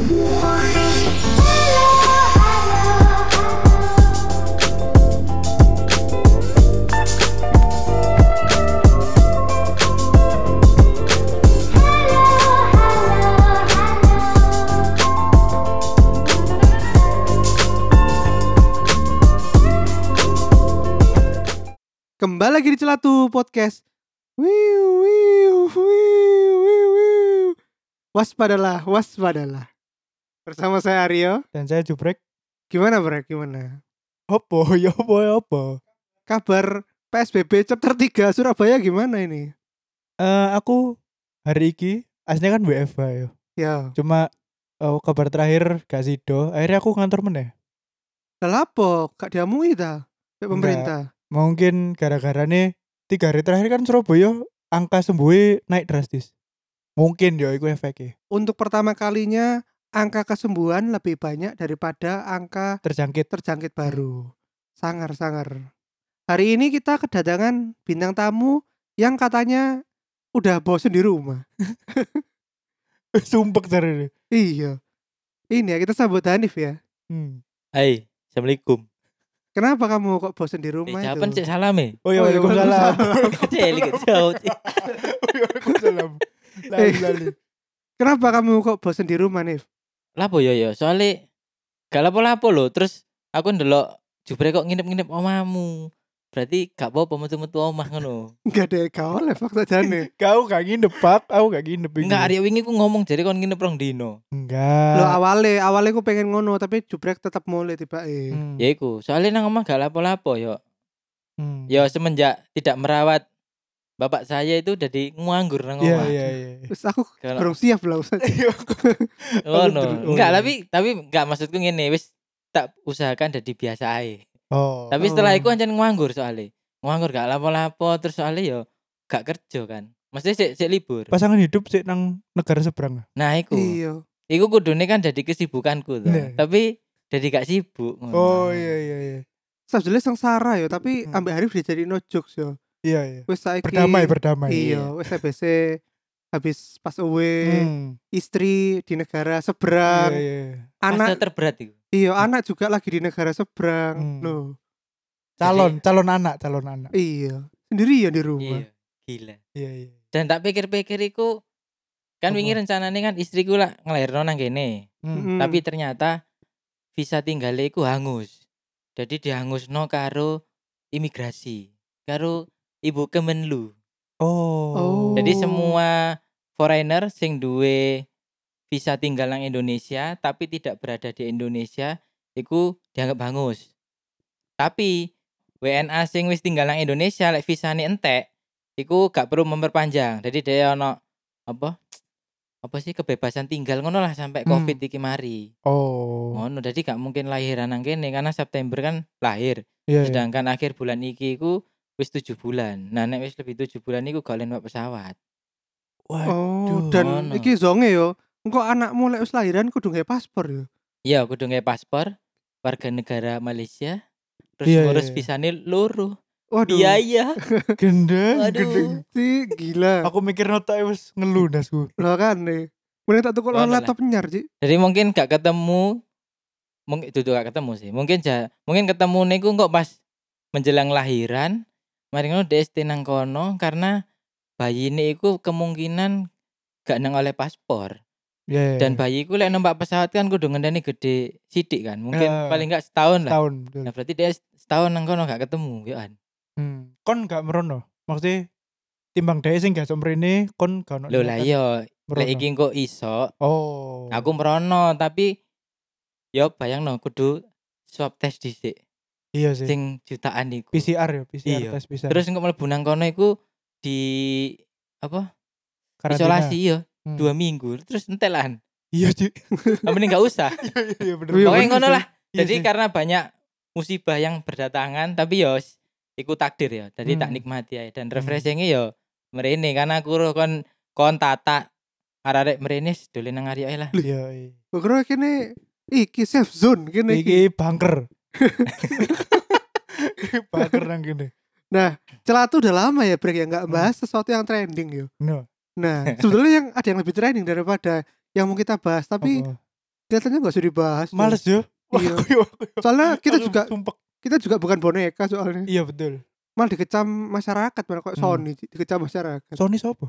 Kembali lagi di Celatu Podcast. Wiu, wiu, wiu, wiu, wiu. Waspadalah, waspadalah. Bersama saya Aryo. dan saya jubrek Gimana, Brek? Gimana? opo ya opo ya opo Kabar PSBB chapter 3 Surabaya gimana ini? Eh aku hari ini aslinya kan WFH ya Ya, cuma eh, kabar terakhir gak sido akhirnya aku ngantor meneh lah apa? Gak diamui ta? Kayak Enggak. pemerintah. mungkin gara-gara nih tiga hari terakhir kan Surabaya angka sembuh naik drastis mungkin ya itu efeknya Untuk pertama kalinya angka kesembuhan lebih banyak daripada angka terjangkit terjangkit baru. Sangar-sangar. Hari ini kita kedatangan bintang tamu yang katanya udah bosen di rumah. sumpek cari ini Iya. Ini ya kita sambut Hanif ya. hmm. Hai, assalamualaikum. Kenapa kamu kok bosen di Eh, rumah jawaban cek salam ya. oh ya Oh, iya, waalaikumsalam Kecil jauh. waalaikumsalam lali lali Kenapa kamu kok bosen di rumah Nif? Lapo yo yo, soalnya gak lapo-lapo loh. Terus aku ndelok jubre kok nginep-nginep omamu. Berarti gak apa-apa metu-metu omah ngono. Enggak ada kau lah fakta jane. kau gak nginep pak aku gak nginep ini. Enggak, Arya wingi ku ngomong jadi kon nginep rong dino. enggak Lo awalnya awalnya aku pengen ngono tapi jubrek tetap mulai tiba eh. Hmm. Ya iku, soalnya nang omah gak lapo-lapo yo. Hmm. Ya semenjak tidak merawat bapak saya itu jadi nganggur nang Iya omah. iya iya. Terus aku Kalau siap lah Ustaz. oh no. Oh, Enggak, iya. tapi tapi enggak maksudku ngene wis tak usahakan jadi biasa ae. Oh. Tapi setelah Oh. itu anjen nganggur soalnya. Nganggur gak lapo-lapo terus soalnya yo gak kerja kan. Maksudnya sik sik libur. pasangan hidup sih nang negara seberang. Nah, iku. Iya. Iku kudune kan jadi kesibukanku tuh. Nah. Tapi jadi gak sibuk. ngono. Oh iya iya iya. Sebetulnya sengsara ya tapi Hmm. ambek Hanif dia jadi no jokes yo. Iya iya. Wis saiki Berdamai berdamai. Iya, wis TBC habis pas away Hmm. istri di negara Iya seberang, iya. Fase anak terberat itu. iya anak juga lagi di negara seberang. Hmm. Loh, Calon calon anak calon anak. iya. Sendirian di rumah. Iya, gila. Iya iya. Dan tak pikir-pikir iku kan wingi rencananya kan istriku lah ngelahirno nang kene. Hmm. Tapi ternyata visa tinggalnya iku hangus. Jadi dihangusno karo imigrasi, karo ibu Kemenlu. Oh. Oh. Jadi semua foreigner sing duwe visa tinggal nang Indonesia tapi tidak berada di Indonesia iku dianggap hangus. Tapi WNA sing wis tinggal nang Indonesia lek visane entek iku gak perlu memperpanjang. Jadi dia ono apa? Apa sih kebebasan tinggal ngono lah sampai Hmm. Covid iki mari. Oh. Ngono jadi gak mungkin lahiran nang kene karena September kan lahir. Iya. iya. Sedangkan akhir bulan iki iku wis tujuh bulan. Nah nek wis lebih tujuh bulan iku gak oleh numpak pesawat. Oh, Aduh, dan ngono. iki zonge yo. Engko anakmu lek wis lahiran kudu nggae paspor yo. Iya, kudu nge paspor warga negara Malaysia. Terus Iya, ngurus iya. visane loro. Waduh. Biaya. gendeng Waduh. gendeng. Si gila. Aku mikir nota wis ngelunasku. Lah kan nih. Mending tak tukul Ngono lah. laptop nyar, Ci. Jadi mungkin gak ketemu mungkin itu gak ketemu sih. Mungkin ja, mungkin ketemu niku kok pas menjelang lahiran. Mari ngono DST nang kono karena bayi ini iku kemungkinan gak nang oleh paspor. Iya. iya, Dan iya. bayi iku lek numpak pesawat kan kudu ngendani gede sidik kan. Mungkin Ya. paling gak setahun lah. tahun. betul. Nah, berarti dia setahun nang kono gak ketemu, yo kan. Hmm. Kon gak merono. Maksudnya timbang dhewe sing gak somrene kon gak ono. Lho lah iya, lek iki kok iso Oh. Aku merono tapi yo bayang no kudu swab test dhisik iya sih. sing jutaan iku. PCR ya, PCR Iya. tes PCR. Terus engko mlebu nang kono iku di apa? Karantina. Isolasi yo Hmm. dua minggu terus entelan. Iya, Ci. Ah, Mending gak usah. Iya, iya bener. Iya, Pokoknya bener ngono sih. lah. Iya Jadi sih. karena banyak musibah yang berdatangan tapi yo iku takdir ya. Jadi tak Hmm. nikmati aja dan Hmm. refreshingnya yo merene karena aku kon kon tata arek merene dolen nang ari ae lah. Iya, iya. Kira kene iki safe zone kene iki. Iki bunker. bunker nang kene. Celatu udah lama ya break ya nggak Hmm. bahas sesuatu yang trending yo. No. Nah, sebetulnya yang ada yang lebih trending daripada yang mau kita bahas, tapi apa? kelihatannya nggak usah dibahas. Males yo. Iya. Soalnya kita Aku juga sumpek. kita juga bukan boneka soalnya. Iya betul. Malah dikecam masyarakat malah kok Hmm. Sony dikecam masyarakat. Sony siapa?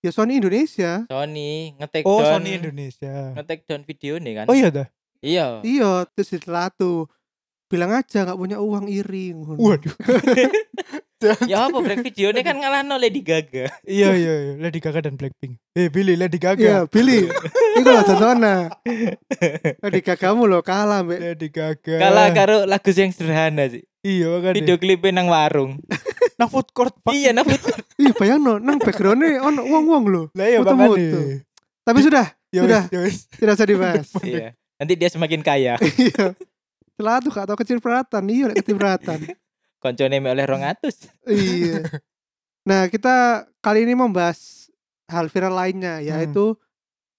Ya Sony Indonesia. Sony ngetek Oh, down Sony Indonesia. ngetek down video nih kan Oh iya dah. iya Iya, terus ditelatu. Bilang aja nggak punya uang iri. Waduh. ya apa break video ini kan ngalahno Lady Gaga iya iya iya. Lady Gaga dan Blackpink. Eh Billy Lady Gaga. Iya, Billy. Iku lho tontonan. Tadi kagamu lo kalah mbek. Lady Gaga. kalah karo lagu yang sederhana sih Iya kan. video klipnya nang warung Nang food court. Pak. iya nang food Ih, bayangno nang background-nya ono wong-wong lho. Lah iya. Tapi sudah, Ya Sudah. wis, ya tidak usah dibahas. iya nanti dia semakin kaya Iya. Telatu gak tau kecil peratan, iya lek kecil peratan. koncone oleh 200 iya. Nah, kita kali ini membahas hal viral lainnya yaitu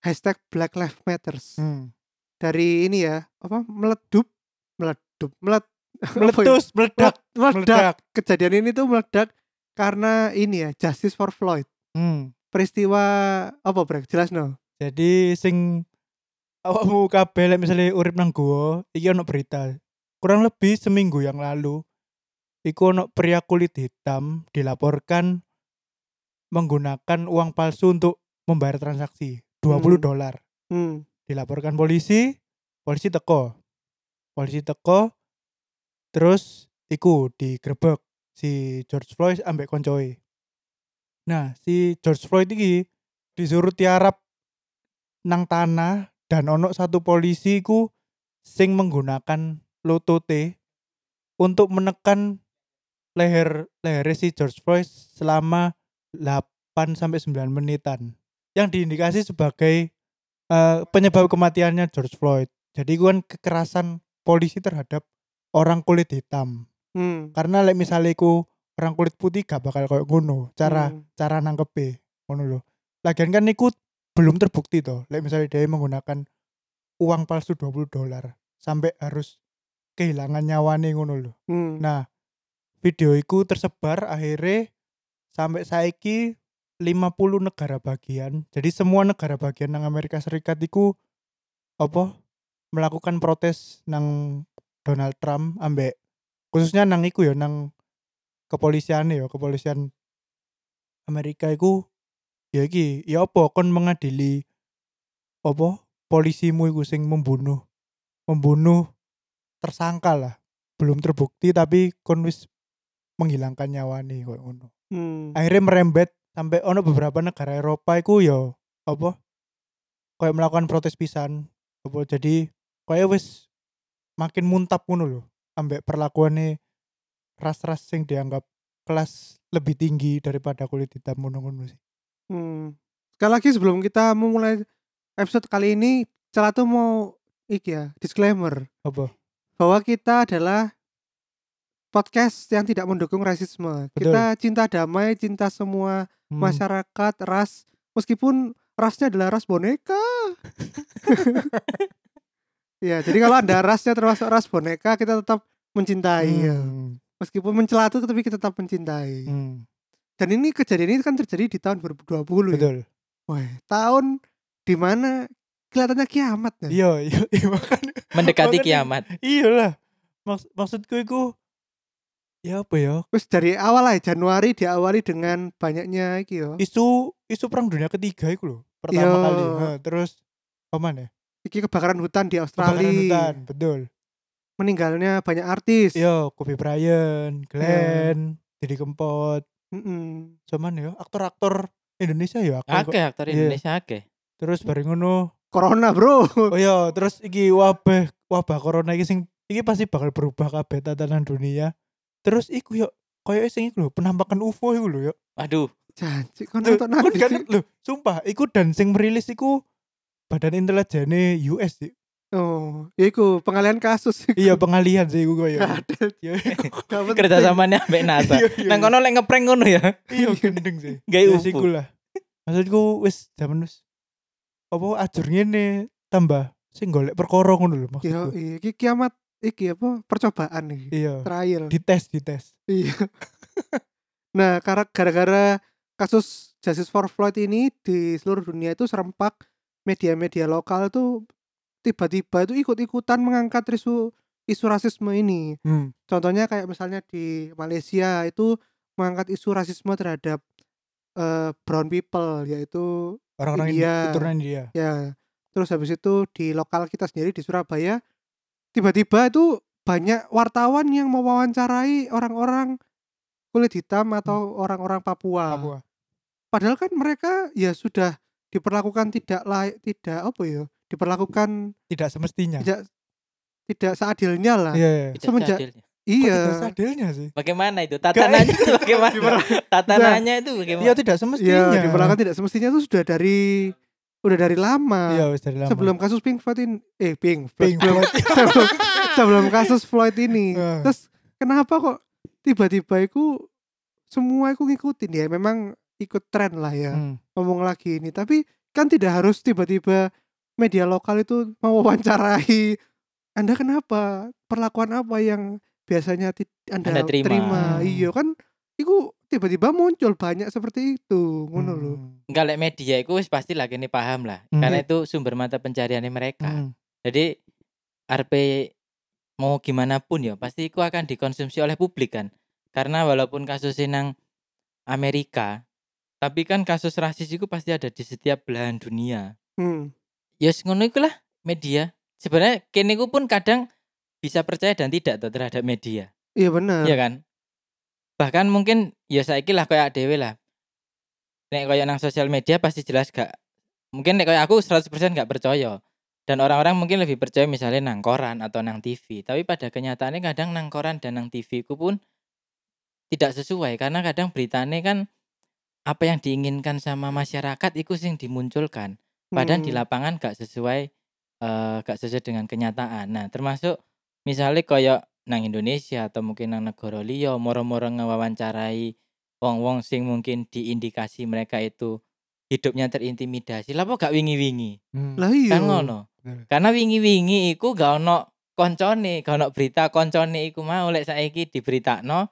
hashtag Black Lives Matters. Hmm. Dari ini ya, apa meledup, meledup, melet, apa ya? Meletus, meledak, Meled- meledak. meledak. Kejadian ini tuh meledak karena ini ya, Justice for Floyd. Hmm. Peristiwa apa brek? Jelas no. Jadi sing awakmu kabeh lek misale urip nang goa, iki ono berita. Kurang lebih seminggu yang lalu iku ono pria kulit hitam dilaporkan menggunakan uang palsu untuk membayar transaksi 20 Hmm. dolar. Hmm. Dilaporkan polisi, polisi teko. Polisi teko terus iku digrebek si George Floyd ambek koncoe. Nah, si George Floyd iki disuruh tiarap nang tanah dan ono satu polisi ku sing menggunakan lotote untuk menekan leher leher si George Floyd selama 8 sampai 9 menitan yang diindikasi sebagai eh, penyebab kematiannya George Floyd. Jadi kan kekerasan polisi terhadap orang kulit hitam. Hmm. Karena lek misalnya iku orang kulit putih gak bakal kayak ngono cara Hmm. cara nangkepe ngono lho. Lagian kan niku belum terbukti toh. Lek misalnya dia menggunakan uang palsu 20 dolar sampai harus kehilangan nyawane ngono lho. Hmm. Nah, video itu tersebar akhirnya sampai saiki 50 negara bagian. Jadi semua negara bagian nang Amerika Serikat itu apa melakukan protes nang Donald Trump ambek khususnya nang iku ya nang kepolisian ya kepolisian Amerika iku ya iki ya apa? Kon mengadili apa? Polisimu iku sing membunuh membunuh tersangka lah. Belum terbukti tapi kon wis menghilangkan nyawane koyo ngono. Hmm. akhirnya merembet sampai ono beberapa negara Eropa iku yo apa? Kayak melakukan protes pisan apa? Jadi kayak wis makin muntap ngono lho ambek perlakuannya ras-ras yang dianggap kelas lebih tinggi daripada kulit hitam ngono-ngono sih Hmm. Sekali lagi sebelum kita memulai episode kali ini, Celatu mau iki ya, disclaimer apa bahwa kita adalah podcast yang tidak mendukung rasisme. Betul. Kita cinta damai, cinta semua Hmm. masyarakat, ras, meskipun rasnya adalah ras boneka. ya, jadi kalau Anda rasnya termasuk ras boneka, kita tetap mencintai. ya. Hmm. Meskipun mencelatu tapi kita tetap mencintai. Hmm. Dan ini kejadian ini kan terjadi di tahun 2020 ya. betul Wah, tahun di mana kelihatannya kiamat ya. iya iya iya makanya mendekati Makanya- kiamat iyalah Maks maksudku itu ya apa ya Terus dari awal lah Januari diawali dengan banyaknya iki yo. isu isu perang dunia ketiga itu loh pertama Iya. kali Nah, terus apa ya Iki kebakaran hutan di kebakaran Australia. hutan betul Meninggalnya banyak artis. Yo, Kobe Bryant, Glenn, Didi Kempot, Mm-mm. cuman yo aktor-aktor Indonesia yo akeh kok. akeh aktor Iya. Indonesia akeh Terus bareng ngono. Corona, Bro. Oh iya, terus iki wabah wabah corona iki sing iki pasti bakal berubah kabeh tatanan dunia. Terus iku yo koyo sing iku lho, penampakan UFO iku lho yo. aduh Janji kon Lho, nonton kon nanti. kan lho, sumpah iku dan sing merilis iku Badan Intelijen US sih. Oh, ya iku pengalihan kasus. Iya pengalihan sih Yo, gak penting. kerjasamanya ambek NASA Iya, iya, nang kono lek ngeprank ngono ya Iya gendeng sih. Gawe Ya, siku lah. Maksudku wis zaman wis apa ajur ngene tambah sing golek perkara ngono lho Yo, maksudku. iya, iki kiamat iki apa percobaan iki. Iya. Trial. Dites, dites. Iya. nah, karena gara-gara kasus Justice for Floyd ini di seluruh dunia itu serempak media-media lokal tuh tiba-tiba itu ikut-ikutan mengangkat isu isu rasisme ini. Hmm. Contohnya kayak misalnya di Malaysia itu mengangkat isu rasisme terhadap eh, brown people yaitu Orang-orang India. Indi- keturunan India. ya terus habis itu di lokal kita sendiri di Surabaya tiba-tiba itu banyak wartawan yang mewawancarai orang-orang kulit hitam atau orang-orang Papua. Papua. Padahal kan mereka ya sudah diperlakukan tidak layak tidak apa ya diperlakukan Tidak semestinya. tidak tidak seadilnya lah. Iya, iya. Tidak Semenjak- seadil. Kok Iya. tidak seadilnya sih? Bagaimana itu? Tatanannya itu bagaimana? Tatanannya itu bagaimana? Iya tidak semestinya. Iya, diperlakukan tidak semestinya itu sudah dari udah dari lama. Iya, dari lama. Sebelum kasus Pink Floyd ini eh Pink, Pink sebelum, Floyd. sebelum, sebelum kasus Floyd ini. Heeh. Terus kenapa kok tiba-tiba itu semua itu ngikutin ya memang ikut tren lah ya Hmm. ngomong lagi ini tapi kan tidak harus tiba-tiba media lokal itu mewawancarai anda kenapa perlakuan apa yang biasanya anda, Anda terima. Hmm. iya kan itu tiba-tiba muncul banyak seperti itu ngono lho Hmm. Enggak lek media itu wis pasti lagi ini paham lah. Hmm. Karena itu sumber mata pencariannya mereka. Hmm. Jadi RP mau gimana pun ya pasti itu akan dikonsumsi oleh publik kan. Karena walaupun kasus nang Amerika, tapi kan kasus rasis itu pasti ada di setiap belahan dunia. Hmm. Ya yes, ngono iku lah media. Sebenarnya kene iku pun kadang bisa percaya dan tidak tuh terhadap media. iya benar Iya kan? Bahkan mungkin ya saiki lah kayak dhewe lah. Nek kayak nang sosial media pasti jelas gak mungkin nek kayak aku 100% gak percaya. Dan orang-orang mungkin lebih percaya misalnya nang koran atau nang TV. Tapi pada kenyataannya kadang nang koran dan nang TV ku pun tidak sesuai karena kadang beritanya kan apa yang diinginkan sama masyarakat itu sing dimunculkan. Padahal di Hmm. lapangan gak sesuai eh gak sesuai dengan kenyataan. Nah, termasuk misalnya kayak nang Indonesia atau mungkin nang negara liya moro-moro ngewawancarai wong-wong sing mungkin diindikasi mereka itu hidupnya terintimidasi. Lah kok gak wingi-wingi? Hmm. lah iya Kan ngono. Karena wingi-wingi iku gak ono koncone, gak ono berita koncone iku mau lek saiki diberitakno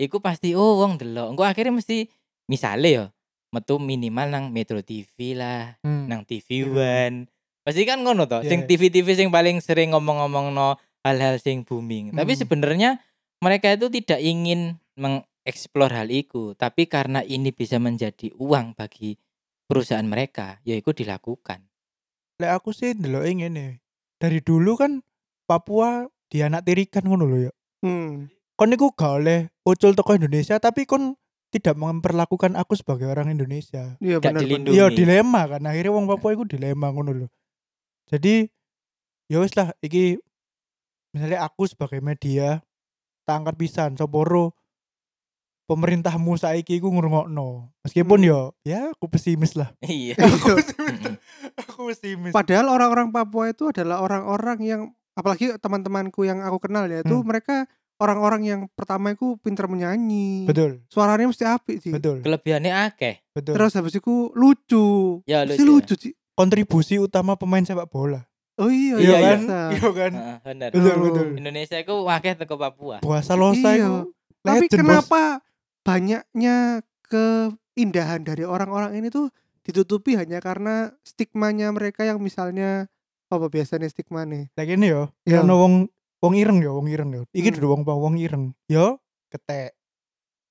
iku pasti oh wong delok. Engko akhirnya mesti misale ya metu minimal nang Metro TV lah, Hmm. nang TV One. Pasti kan ngono toh. Iya, Sing iya. TV-TV sing paling sering ngomong-ngomong no hal-hal sing booming. Tapi Hmm. sebenarnya mereka itu tidak ingin mengeksplor hal itu, tapi karena ini bisa menjadi uang bagi perusahaan mereka, ya itu dilakukan. Lek aku sih ndelok ngene. Dari dulu kan Papua dianaktirikan ngono lho ya. Hmm. Kon niku gak oleh ucul toko Indonesia tapi kon tidak memperlakukan aku sebagai orang Indonesia. iya Gak benar dilindungi. Iya dilema kan akhirnya wong Papua iku dilema ngono lho. Jadi ya wis lah iki misalnya aku sebagai media tak angkat pisan soporo pemerintahmu saiki iku ngrungokno. Meskipun Hmm. yo ya aku pesimis lah. Iya. aku pesimis. aku pesimis. Padahal orang-orang Papua itu adalah orang-orang yang apalagi teman-temanku yang aku kenal ya itu Hmm. mereka orang-orang yang pertama itu pinter menyanyi. Betul, Suaranya mesti apik sih. betul, Kelebihannya akeh. betul. Terus habis itu lucu. Ya Mesti lucu. lucu sih. kontribusi utama pemain sepak bola. Oh iya, Iya iya, kan? bisa. Iya kan? Heeh, bener. Betul, Oh. betul. Indonesia itu wakil teko Papua. Puasa Losa Iya. itu Tapi legend, Bos. kenapa banyaknya keindahan dari orang-orang ini tuh ditutupi hanya karena stigmanya mereka yang misalnya apa biasanya stigma nih? Lagi ini yo, Iya. ya wong wong ireng yo, wong ireng yo. Iki Hmm. wong wong ireng. Yo, ketek.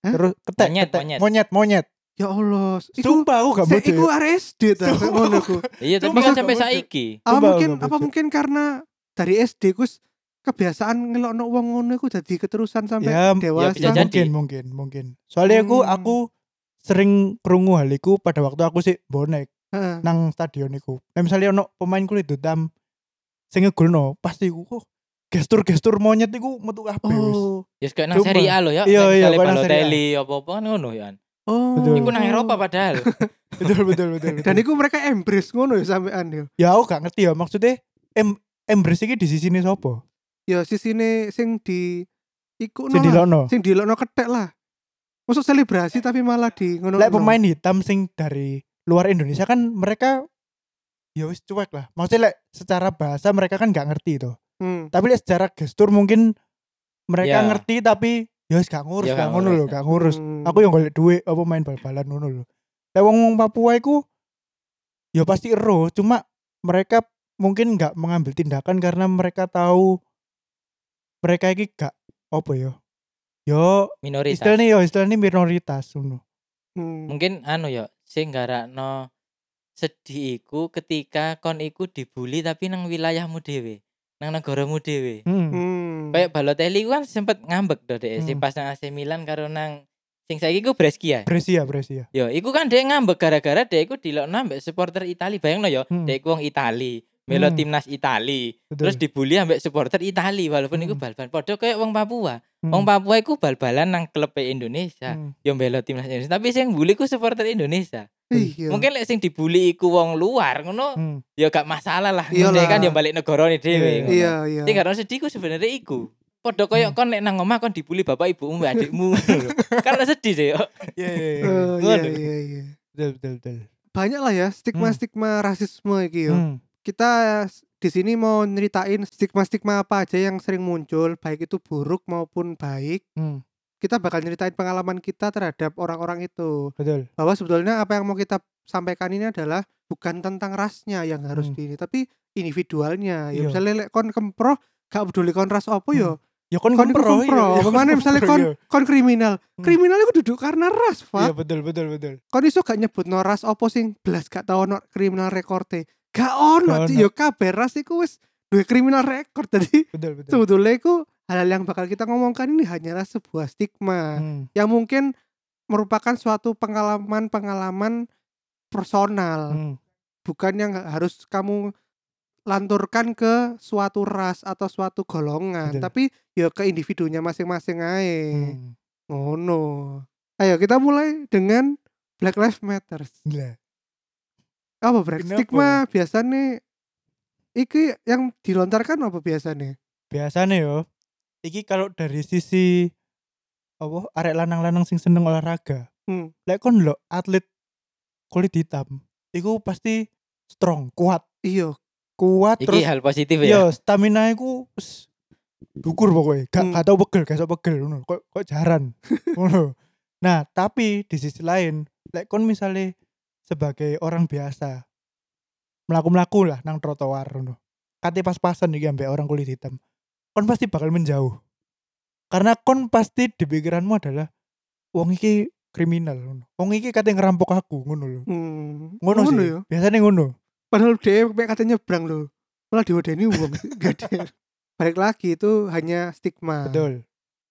Hah? Terus ketek, Monyet, ketek. monyet. monyet, monyet. Ya Allah, Sumpah aku gak bodoh. iku RSD ta Sumpah. ngono ku. Iya, tapi kan sampai saiki. Apa mungkin apa mungkin karena dari SD kus kebiasaan ngelokno wong ngono iku jadi keterusan sampai Ya, ya dewasa. jadi. mungkin, mungkin, mungkin. Soalnya aku Hmm. aku sering krungu hal iku pada waktu aku sih bonek Heeh. nang stadion iku. Nah, misalnya ono pemain kulit hitam sing ngegolno, pasti aku kok gestur-gestur monyet iku metu kabeh wis. Oh, Ya kayak nang. Serie A lo ya. Iya, iya, nang Serie A. Apa-apa kan ngono ya. oh. Betul. Iku nang Eropa padahal. betul, betul, betul, betul. Dan iku mereka embrace ngono ya sampean ya. ya aku gak ngerti ya maksudnya em embrace iki di sisi ini sopo? Ya sisine sing di iku Sing dilokno. sing dilokno ketek lah. Masuk selebrasi tapi malah di ngono. Lek pemain hitam sing dari luar Indonesia kan mereka ya wis cuek lah. Maksudnya lek secara bahasa mereka kan gak ngerti tuh. Hmm. Tapi lek secara gestur mungkin mereka Ya. ngerti tapi ya wis gak ngurus, Ya, gak ngono ngurus, lho, ya. gak ngurus. Hmm. Aku yang golek duit apa main bal-balan ngono lho. Lek wong Papua iku ya pasti ero, cuma mereka mungkin nggak mengambil tindakan karena mereka tahu mereka ini gak apa ya yo minoritas istilahnya yo istilahnya minoritas ngono Hmm. mungkin anu ya sing garakno sedih iku ketika kon iku dibully tapi nang wilayahmu dhewe nang negaramu dhewe hmm. Hmm. kayak Balotelli ku kan sempet ngambek deh sing Hmm. pas nang AC Milan karo nang sing saiki ku Brescia Brescia Brescia Yo, iku kan dia ngambek gara-gara dia iku dilokno ambek supporter Itali. Bayangno yo, Hmm. iku wong Itali, melo Hmm. timnas Itali. betul Terus dibully ambek supporter Itali walaupun iku Hmm. bal-balan. Padha kayak wong Papua. Hmm. Wong Papua iku bal-balan nang klub Indonesia. Hmm. Yo melo timnas Indonesia, tapi sing bully ku supporter Indonesia. Iya. Mungkin lek sing dibully iku wong luar ngono, Hmm. ya gak masalah lah. Iyalah. Dia kan yo balik negara nih dhewe. Iya. Iya, iya. Sing gak sedih ku sebenarnya iku. Padha koyo Hmm. kon lek nang omah kon dibully bapak ibumu mbak adikmu. Karena sedih sih yo. Iya iya iya. Eh, iya, iya, iya. betul betul betul Banyak lah ya stigma-stigma rasisme iki yo. Hmm. Kita di sini mau nyeritain stigma-stigma apa aja yang sering muncul, baik itu buruk maupun baik. Hmm. Kita bakal nyeritain pengalaman kita terhadap orang-orang itu. betul Bahwa sebetulnya apa yang mau kita sampaikan ini adalah bukan tentang rasnya yang harus Hmm. di ini, tapi individualnya. Ya Iya. misalnya kon kempro gak peduli kon ras apa yo. ya kon Kon iku kempro, kempro. iya, iya, kon Pemane misalnya kon iya. kon kriminal. Hmm. Kriminal itu duduk karena ras, iya Pak. betul betul betul Kon iso gak nyebut no ras apa sing belas gak tau ono kriminal rekorte. Gak ono. yo kabeh ras iku wis duwe kriminal rekor. Jadi betul betul sebetulnya iku hal-hal yang bakal kita ngomongkan ini hanyalah sebuah stigma Hmm. yang mungkin merupakan suatu pengalaman-pengalaman personal, Hmm. bukan yang harus kamu lanturkan ke suatu ras atau suatu golongan, Betul. tapi ya ke individunya masing-masing ae. Hmm. Ngono. Ayo kita mulai dengan Black Lives Matter. gila Apa Brek? Kenapa? Stigma biasanya iki yang dilontarkan apa biasanya? biasanya yo iki kalau dari sisi apa arek lanang-lanang sing seneng olahraga Hmm. lek kon lo atlet kulit hitam iku pasti strong kuat Iya, kuat Iki terus hal positif ya. yo stamina iku wis gugur pokoknya gak Hmm. gak tau pegel gak tau pegel ngono kok kok jaran ngono nah tapi di sisi lain lek kon misalnya sebagai orang biasa melaku melaku lah nang trotoar ngono kate pas-pasan iki ambek orang kulit hitam kon pasti bakal menjauh karena kon pasti di pikiranmu adalah wong iki kriminal ngono wong iki kate ngerampok aku ngono lho Hmm. ngono, sih ya. biasanya ngono Padahal dia kayak katanya nyebrang loh. Malah diwadeni uang. Gak ada. Balik lagi itu hanya stigma. betul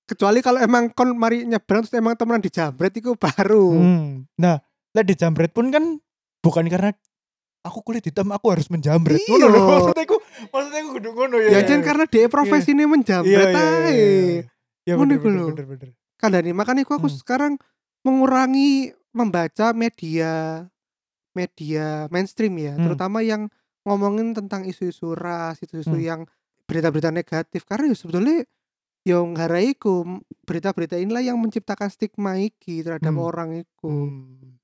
Kecuali kalau emang kon mari nyebrang terus emang temenan dijambret itu baru. Hmm. Nah, lek dijambret pun kan bukan karena aku kulit hitam aku harus menjambret. Iya. Ngono lho. Maksudnya aku maksudnya aku kudu ngono ya. Ya jangan karena dia Iya, menjambret iya, iya, ae. iya. Ya Ngono bener iku bener lho. bener bener. Kandani makanya aku, aku Hmm. sekarang mengurangi membaca media media mainstream ya, Hmm. terutama yang ngomongin tentang isu-isu ras, isu-isu Hmm. yang berita-berita negatif karena ya sebetulnya yang iku berita-berita inilah yang menciptakan stigma iki terhadap Hmm. orang iku. Hmm.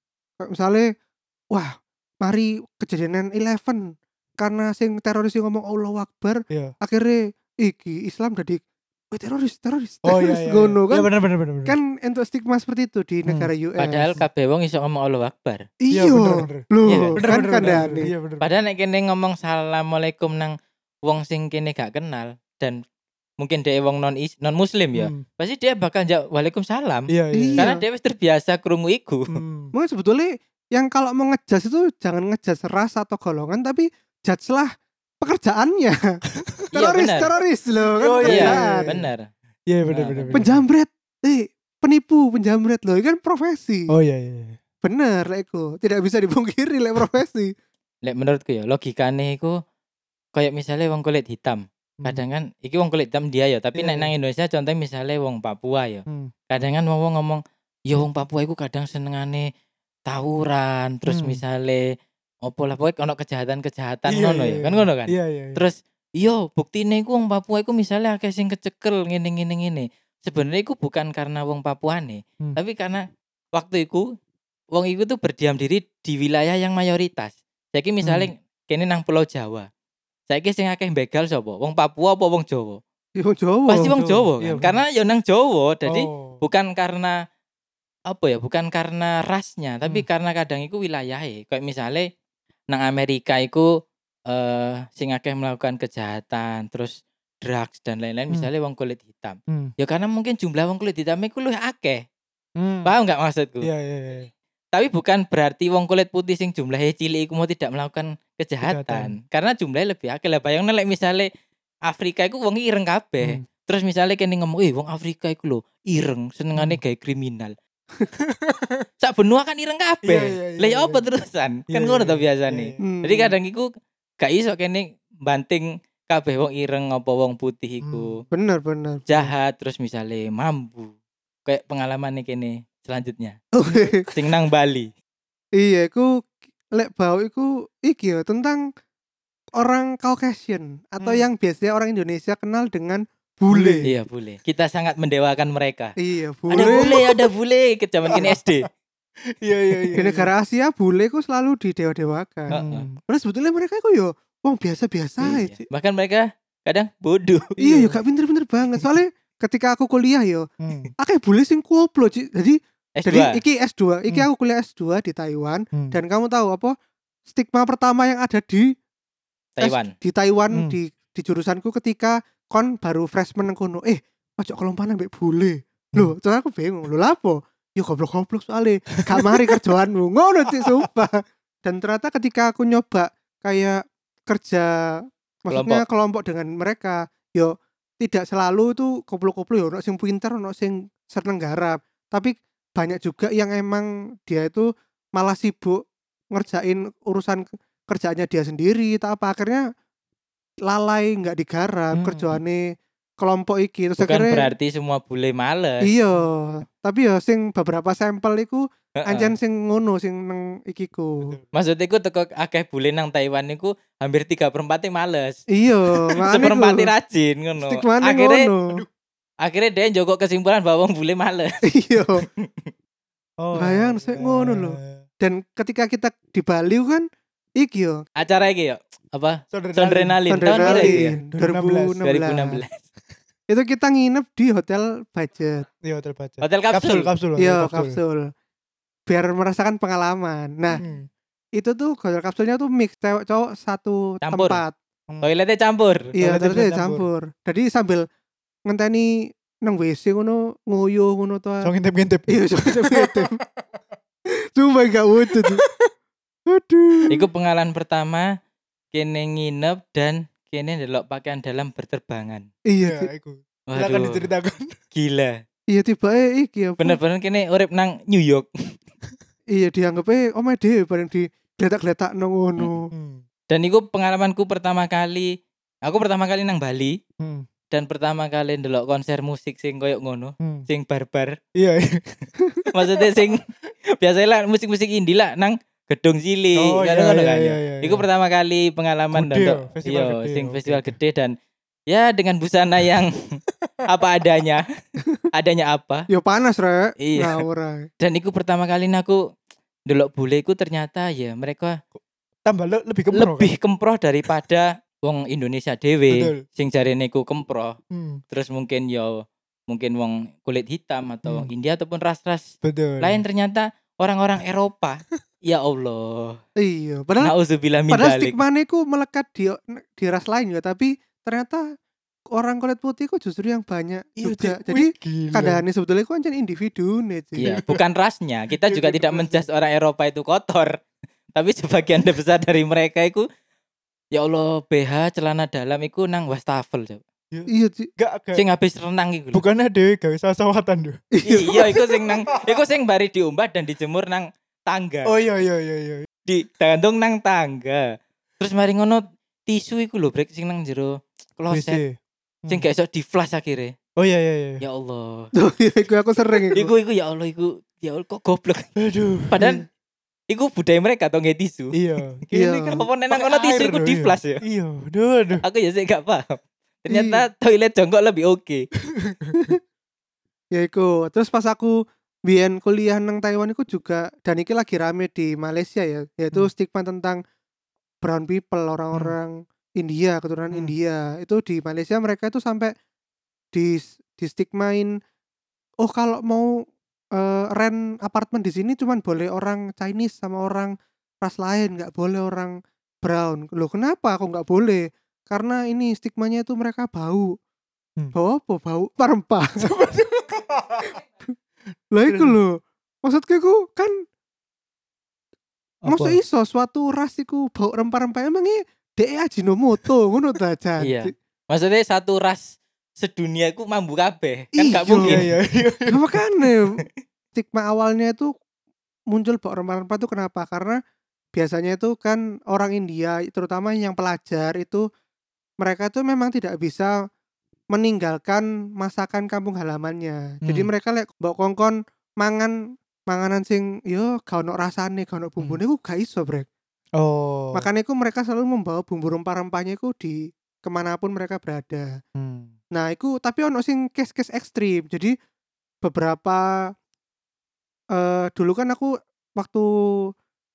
Misalnya wah, mari kejadian 11 karena sing teroris yang ngomong Allah Akbar Iya. akhirnya iki Islam jadi "Wih, teroris teroris Oh teroris iya iya. ngono iya. kan Iya bener bener bener. bener. kan untuk stigma seperti itu di Hmm. negara US Padahal kabeh wong iso ngomong Allah Akbar. iya bener. loh Iya, kan Iya bener. Padahal nek kene ngomong assalamualaikum nang wong sing kene gak kenal dan mungkin dia wong non is, non muslim ya. Hmm. Pasti dia bakal jawab waalaikumsalam. Iya iya. Iya. Karena dia wis terbiasa krungu iku. Hmm. Mungkin sebetulnya yang kalau mau ngejudge itu jangan ngejudge ras atau golongan tapi judge lah pekerjaannya teroris benar. teroris loh kan Oh, iya, Iya, bener. Iya bener Nah, bener. bener. penjamret eh penipu penjamret loh kan profesi Oh iya iya. iya. bener lah iku. tidak bisa dipungkiri lah profesi Lek menurutku ya logikane iku kayak misalnya wong kulit hitam. Hmm. Kadang kan iki wong kulit hitam dia ya, tapi Iya, nek iya. nang Indonesia contohnya misalnya wong Papua ya. Hmm. Kadang kan wong ngomong, "Ya wong Papua iku kadang senengane tawuran, terus Hmm. misalnya opo lah pokoknya ono kejahatan-kejahatan Iya, ngono iya, ya. iya. Kan ngono kan? Iya iya. iya. Terus iya buktine iku wong Papua iku misalnya akeh sing kecekel ngene ngene ngene. Sebenarnya iku bukan karena wong Papuane, Hmm. tapi karena waktu iku wong iku tuh berdiam diri di wilayah yang mayoritas. Saiki misalnya kene nang Pulau Jawa. Saiki sing akeh begal sapa? Wong Papua apa wong Jawa? Ya wong Jawa. Pasti wong Jawa. Jawa Iya, kan. bener. Karena ya nang Jawa. Jadi Oh. bukan karena apa ya? Bukan karena rasnya, tapi Hmm. karena kadang iku wilayahe. Kayak misalnya nang Amerika iku eh sing akeh melakukan kejahatan, terus drugs dan lain-lain Hmm. misalnya wong kulit hitam. Hmm. Ya karena mungkin jumlah wong kulit hitam iku luwih akeh. Hmm. Paham nggak maksudku? Iya iya iya. Tapi bukan berarti wong kulit putih sing jumlahnya cilik iku mau tidak melakukan Kejahatan. kejahatan. Karena jumlahnya lebih akeh lah. Bayangno lek misale Afrika iku wong ireng kabeh. Hmm. Terus misalnya kene ngomong, "Eh wong Afrika iku lho ireng, senengane Hmm. gawe kriminal." Sak benua kan ireng kabeh. Iya, iya, iya, Lah ya apa terusan? Kan ngono iya, biasane. Hmm. Jadi kadang iku gak iso kene banting kabeh wong ireng apa wong putih iku bener bener. jahat terus misalnya mampu. Kayak pengalaman nih kene selanjutnya. Oh, Sing nang Bali. iya, iku lek bau iku iki ya tentang orang Caucasian atau Hmm. yang biasanya orang Indonesia kenal dengan bule. Iya, bule. Kita sangat mendewakan mereka. Iya, Ada bule. bule, ada bule ke zaman kini SD. Iya iya iya. Di negara Asia bule ku selalu didewa-dewakan. Heeh. Padahal sebetulnya mereka ku yo wong biasa-biasa Iya. aja. Bahkan mereka kadang bodoh. Iya, yo gak pinter-pinter banget. Soalnya ketika aku kuliah yo, Hmm. akeh bule sing koplo. Jadi S2. jadi iki S2, iki Hmm. aku kuliah S2 di Taiwan Hmm. dan kamu tahu apa? Stigma pertama yang ada di Taiwan. di Taiwan Hmm. di di jurusanku ketika kon baru freshman nang kono. Eh ojo kelompokan ambek bule. Lho terus aku bingung lho lapo yo goblok-goblok soalnya. Gak mari kerjaanmu. Ngono sih sumpah. Dan ternyata ketika aku nyoba kayak kerja maksudnya kelompok, dengan mereka yo tidak selalu itu koplo-koplo yo ono sing pinter ono sing seneng garap. Tapi banyak juga yang emang dia itu malah sibuk ngerjain urusan ke- kerjaannya dia sendiri tak apa. Akhirnya lalai nggak digarap Hmm. kerjaane kelompok iki terus Bukan akhirnya berarti semua bule males. iya tapi ya sing beberapa sampel iku anjen sing ngono sing neng ikiku Betul. Maksudnya ku teko akeh bule nang Taiwan niku hampir tiga perempat males. iya makanya Seperempat ku, rajin ngono. Akhirnya ngono akhirnya dia joko kesimpulan bahwa wong bule males. iya Oh. Bayang, saya ngono lho. dan ketika kita di Bali kan iki yo Acara iki yo apa? Sondrenalin. Sondrenalin tahun pira iki ya? Sondrenalin 2016. 2016. itu kita nginep di hotel budget Iya hotel baca. Hotel kapsul. kapsul. iya kapsul biar merasakan pengalaman nah Hmm. itu tuh hotel kapsulnya tuh mix cewek cowok satu Campur. tempat Hmm. Toiletnya campur. iya Toiletnya terus bisa campur jadi sambil ngenteni nang WC ngono nguyuh ngono tuh So ngintip-ngintip. iya coba cuma gak wujud aduh Iku pengalaman pertama kene nginep dan kene ndelok pakaian dalam berterbangan. iya iku. Silakan diceritakan. gila. iya tiba eh iki apa Bener-bener kene urip nang New York. iya dianggap eh oh my dhewe bareng di gletak-gletak nang ngono Hmm. Dan iku pengalamanku pertama kali. Aku pertama kali nang Bali Hmm. dan pertama kali ndelok konser musik sing koyo ngono, Hmm. sing barbar. Iya. iya. Maksudnya sing biasanya lah musik-musik indie lah nang gedung cilik, Oh, iya, iya, kan. iya, ya. iya, Iku iya. pertama kali pengalaman ya, festival iya, gede sing ya, festival gede dan ya dengan busana yang apa adanya. adanya apa? ya panas rek Iya. ae. Dan iku pertama kali aku ndelok bule iku ternyata ya mereka Tambah le- lebih kemproh lebih kemproh daripada wong Indonesia dhewe sing jarene ku kemproh. kan. Hmm. Terus mungkin yo mungkin wong kulit hitam atau wong Hmm. India ataupun ras-ras lain ternyata orang-orang Eropa. ya Allah. iya padahal Nauzubillah min padahal stigma ku melekat di di ras lain ya tapi ternyata orang kulit putih ku justru yang banyak Iya, juga Cik. jadi keadaannya sebetulnya ku anjir individu nih. Iya, bukan rasnya. Kita Iya, juga iya, tidak menjas orang Eropa itu kotor. Tapi sebagian besar dari mereka itu ya Allah BH celana dalam iku nang wastafel coba. iya Cik. Gak, gak. Sing habis renang iku. lho. Bukannya deh gawe sawatan tuh. iya, iku sing nang iku sing bari diumbat dan dijemur nang tangga. Oh iya iya iya iya. Di gantung nang tangga. Terus mari ngono tisu iku lho brek sing nang jero kloset. WC. Sing gak iso di flash akhirnya. Oh iya iya iya. Ya Allah. Iya, iku aku sering iku. Iku iku ya Allah iku ya Allah kok goblok. Aduh. Padahal iku budaya mereka tau nggak tisu. Iya. Iya. Ini kan Apa nang pakai ngono tisu iku di iya. flash ya. Iya. Aduh aduh. Aku ya sih gak paham. Ternyata Iya. toilet jongkok lebih oke. ya iku terus pas aku biyen kuliah nang Taiwan iku juga dan iki lagi rame di Malaysia ya yaitu Hmm. stigma tentang brown people orang-orang India keturunan Hmm. India itu di Malaysia mereka itu sampai di di stigmain oh kalau mau eh, rent apartemen di sini cuman boleh orang Chinese sama orang ras lain nggak boleh orang brown. Loh kenapa aku nggak boleh? Karena ini stigmanya itu mereka bau. Hmm. Bau apa? Bau rempah. lah iku lho. Maksudku iku kan Apa? Masa iso suatu ras iku bau rempah-rempah emangnya DE Ajinomoto ngono ta Jan? Iya. Maksudnya satu ras sedunia itu mambu kabeh. Kan gak Iya. mungkin. Iya, iya, makanya stigma awalnya itu muncul bau rempah-rempah itu kenapa? Karena biasanya itu kan orang India terutama yang pelajar itu mereka tuh memang tidak bisa meninggalkan masakan kampung halamannya. Jadi Hmm. mereka lek mbok kongkon mangan manganan sing yo gak ono rasane, gak ono bumbune ku gak iso, Brek. Oh. Makanya itu mereka selalu membawa bumbu rempah-rempahnya itu di ke mana pun mereka berada. Hmm. Nah, itu tapi ono sing case-case ekstrim. Jadi beberapa eh dulu kan aku waktu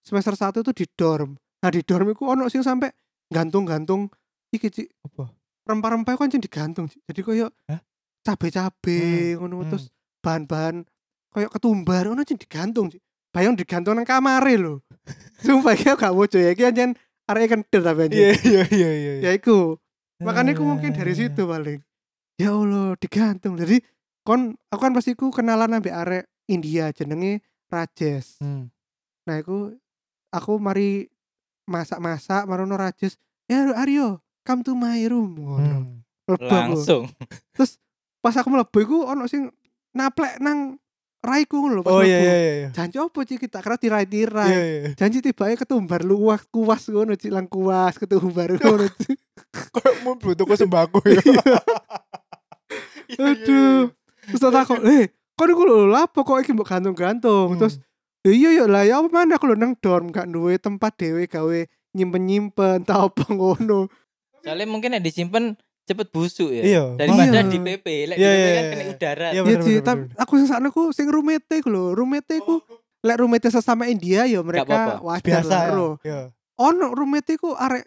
semester 1 itu di dorm. Nah, di dorm itu ono sing sampai gantung-gantung iki Apa? Rempah-rempah kan sing digantung. Jadi koyo Hah? cabe-cabe ngono hmm. terus bahan-bahan koyo ketumbar ono sing digantung. Bayang digantung nang kamare lho. Sumpah aku gak wojo ya iki anjen arek kentir tapi anjen. Iya, iya, iya, iya. Ya iku. Makanya aku mungkin dari Ah. situ paling. Ya Allah, digantung. Jadi kon aku kan pasti ku kenalan ambek arek India jenenge Rajes. Hmm. Nah, aku aku mari masak-masak marono Rajes. Ya Aryo, come to my room. Ngono. Hmm. Langsung. Pas aku mlebu iku ono sing naplek nang raiku ngono lho pas Oh iya, iya, iya, iya. Janji opo Ci kita kira tirai-tirai. Iya, iya. Janji tiba ketumbar luas kuas ngono Ci lang kuas ketumbar ngono Ci. Kayak mau butuh sembako ya. Iya, iya, Aduh. Terus tak takut, eh, kok iku lho lapo kok iki mbok gantung-gantung. Hmm. Terus ya iya ya lah ya apa mana aku lho nang dorm gak duwe tempat dhewe gawe nyimpen-nyimpen ta apa ngono. Soalnya mungkin yang disimpan cepet busuk ya. Iya. Daripada Iya. di PP. Lek Iya, di PP iya, kan iya. kena udara. Iya, Iya bener, bener, tapi aku sing sakno ku sing roommate ku lho, roommate ku lek roommate sesama India ya mereka wajar Biasa lah ya. Iya. Ono roommate ku arek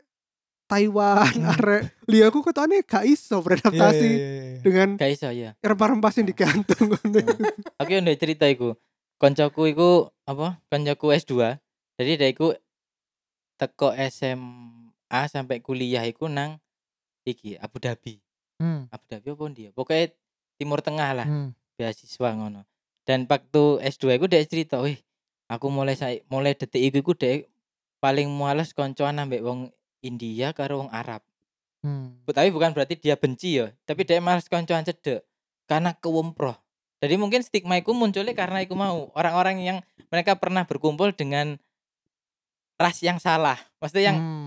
Taiwan, Hmm. arek liya aku ketone gak iso Iya, beradaptasi iya, iya, iya. dengan Gak iso ya. rempah-rempah sing digantung ngono. Aku yang udah cerita iku. Koncoku iku apa? Koncoku S2. Jadi dia iku teko SMA sampai kuliah iku nang iki Abu Dhabi. Hmm. Abu Dhabi apa dia? Pokoknya Timur Tengah lah, Hmm. beasiswa ngono. Dan waktu S2 iku dia cerita, "Wih, aku mulai saya mulai detik iku iku dek paling males koncoan ambek wong India karo wong Arab." Hmm. Tapi bukan berarti dia benci ya, tapi dia males koncoan cedek karena kewemproh. Jadi mungkin stigma itu munculnya karena iku mau orang-orang yang mereka pernah berkumpul dengan ras yang salah, maksudnya yang Hmm.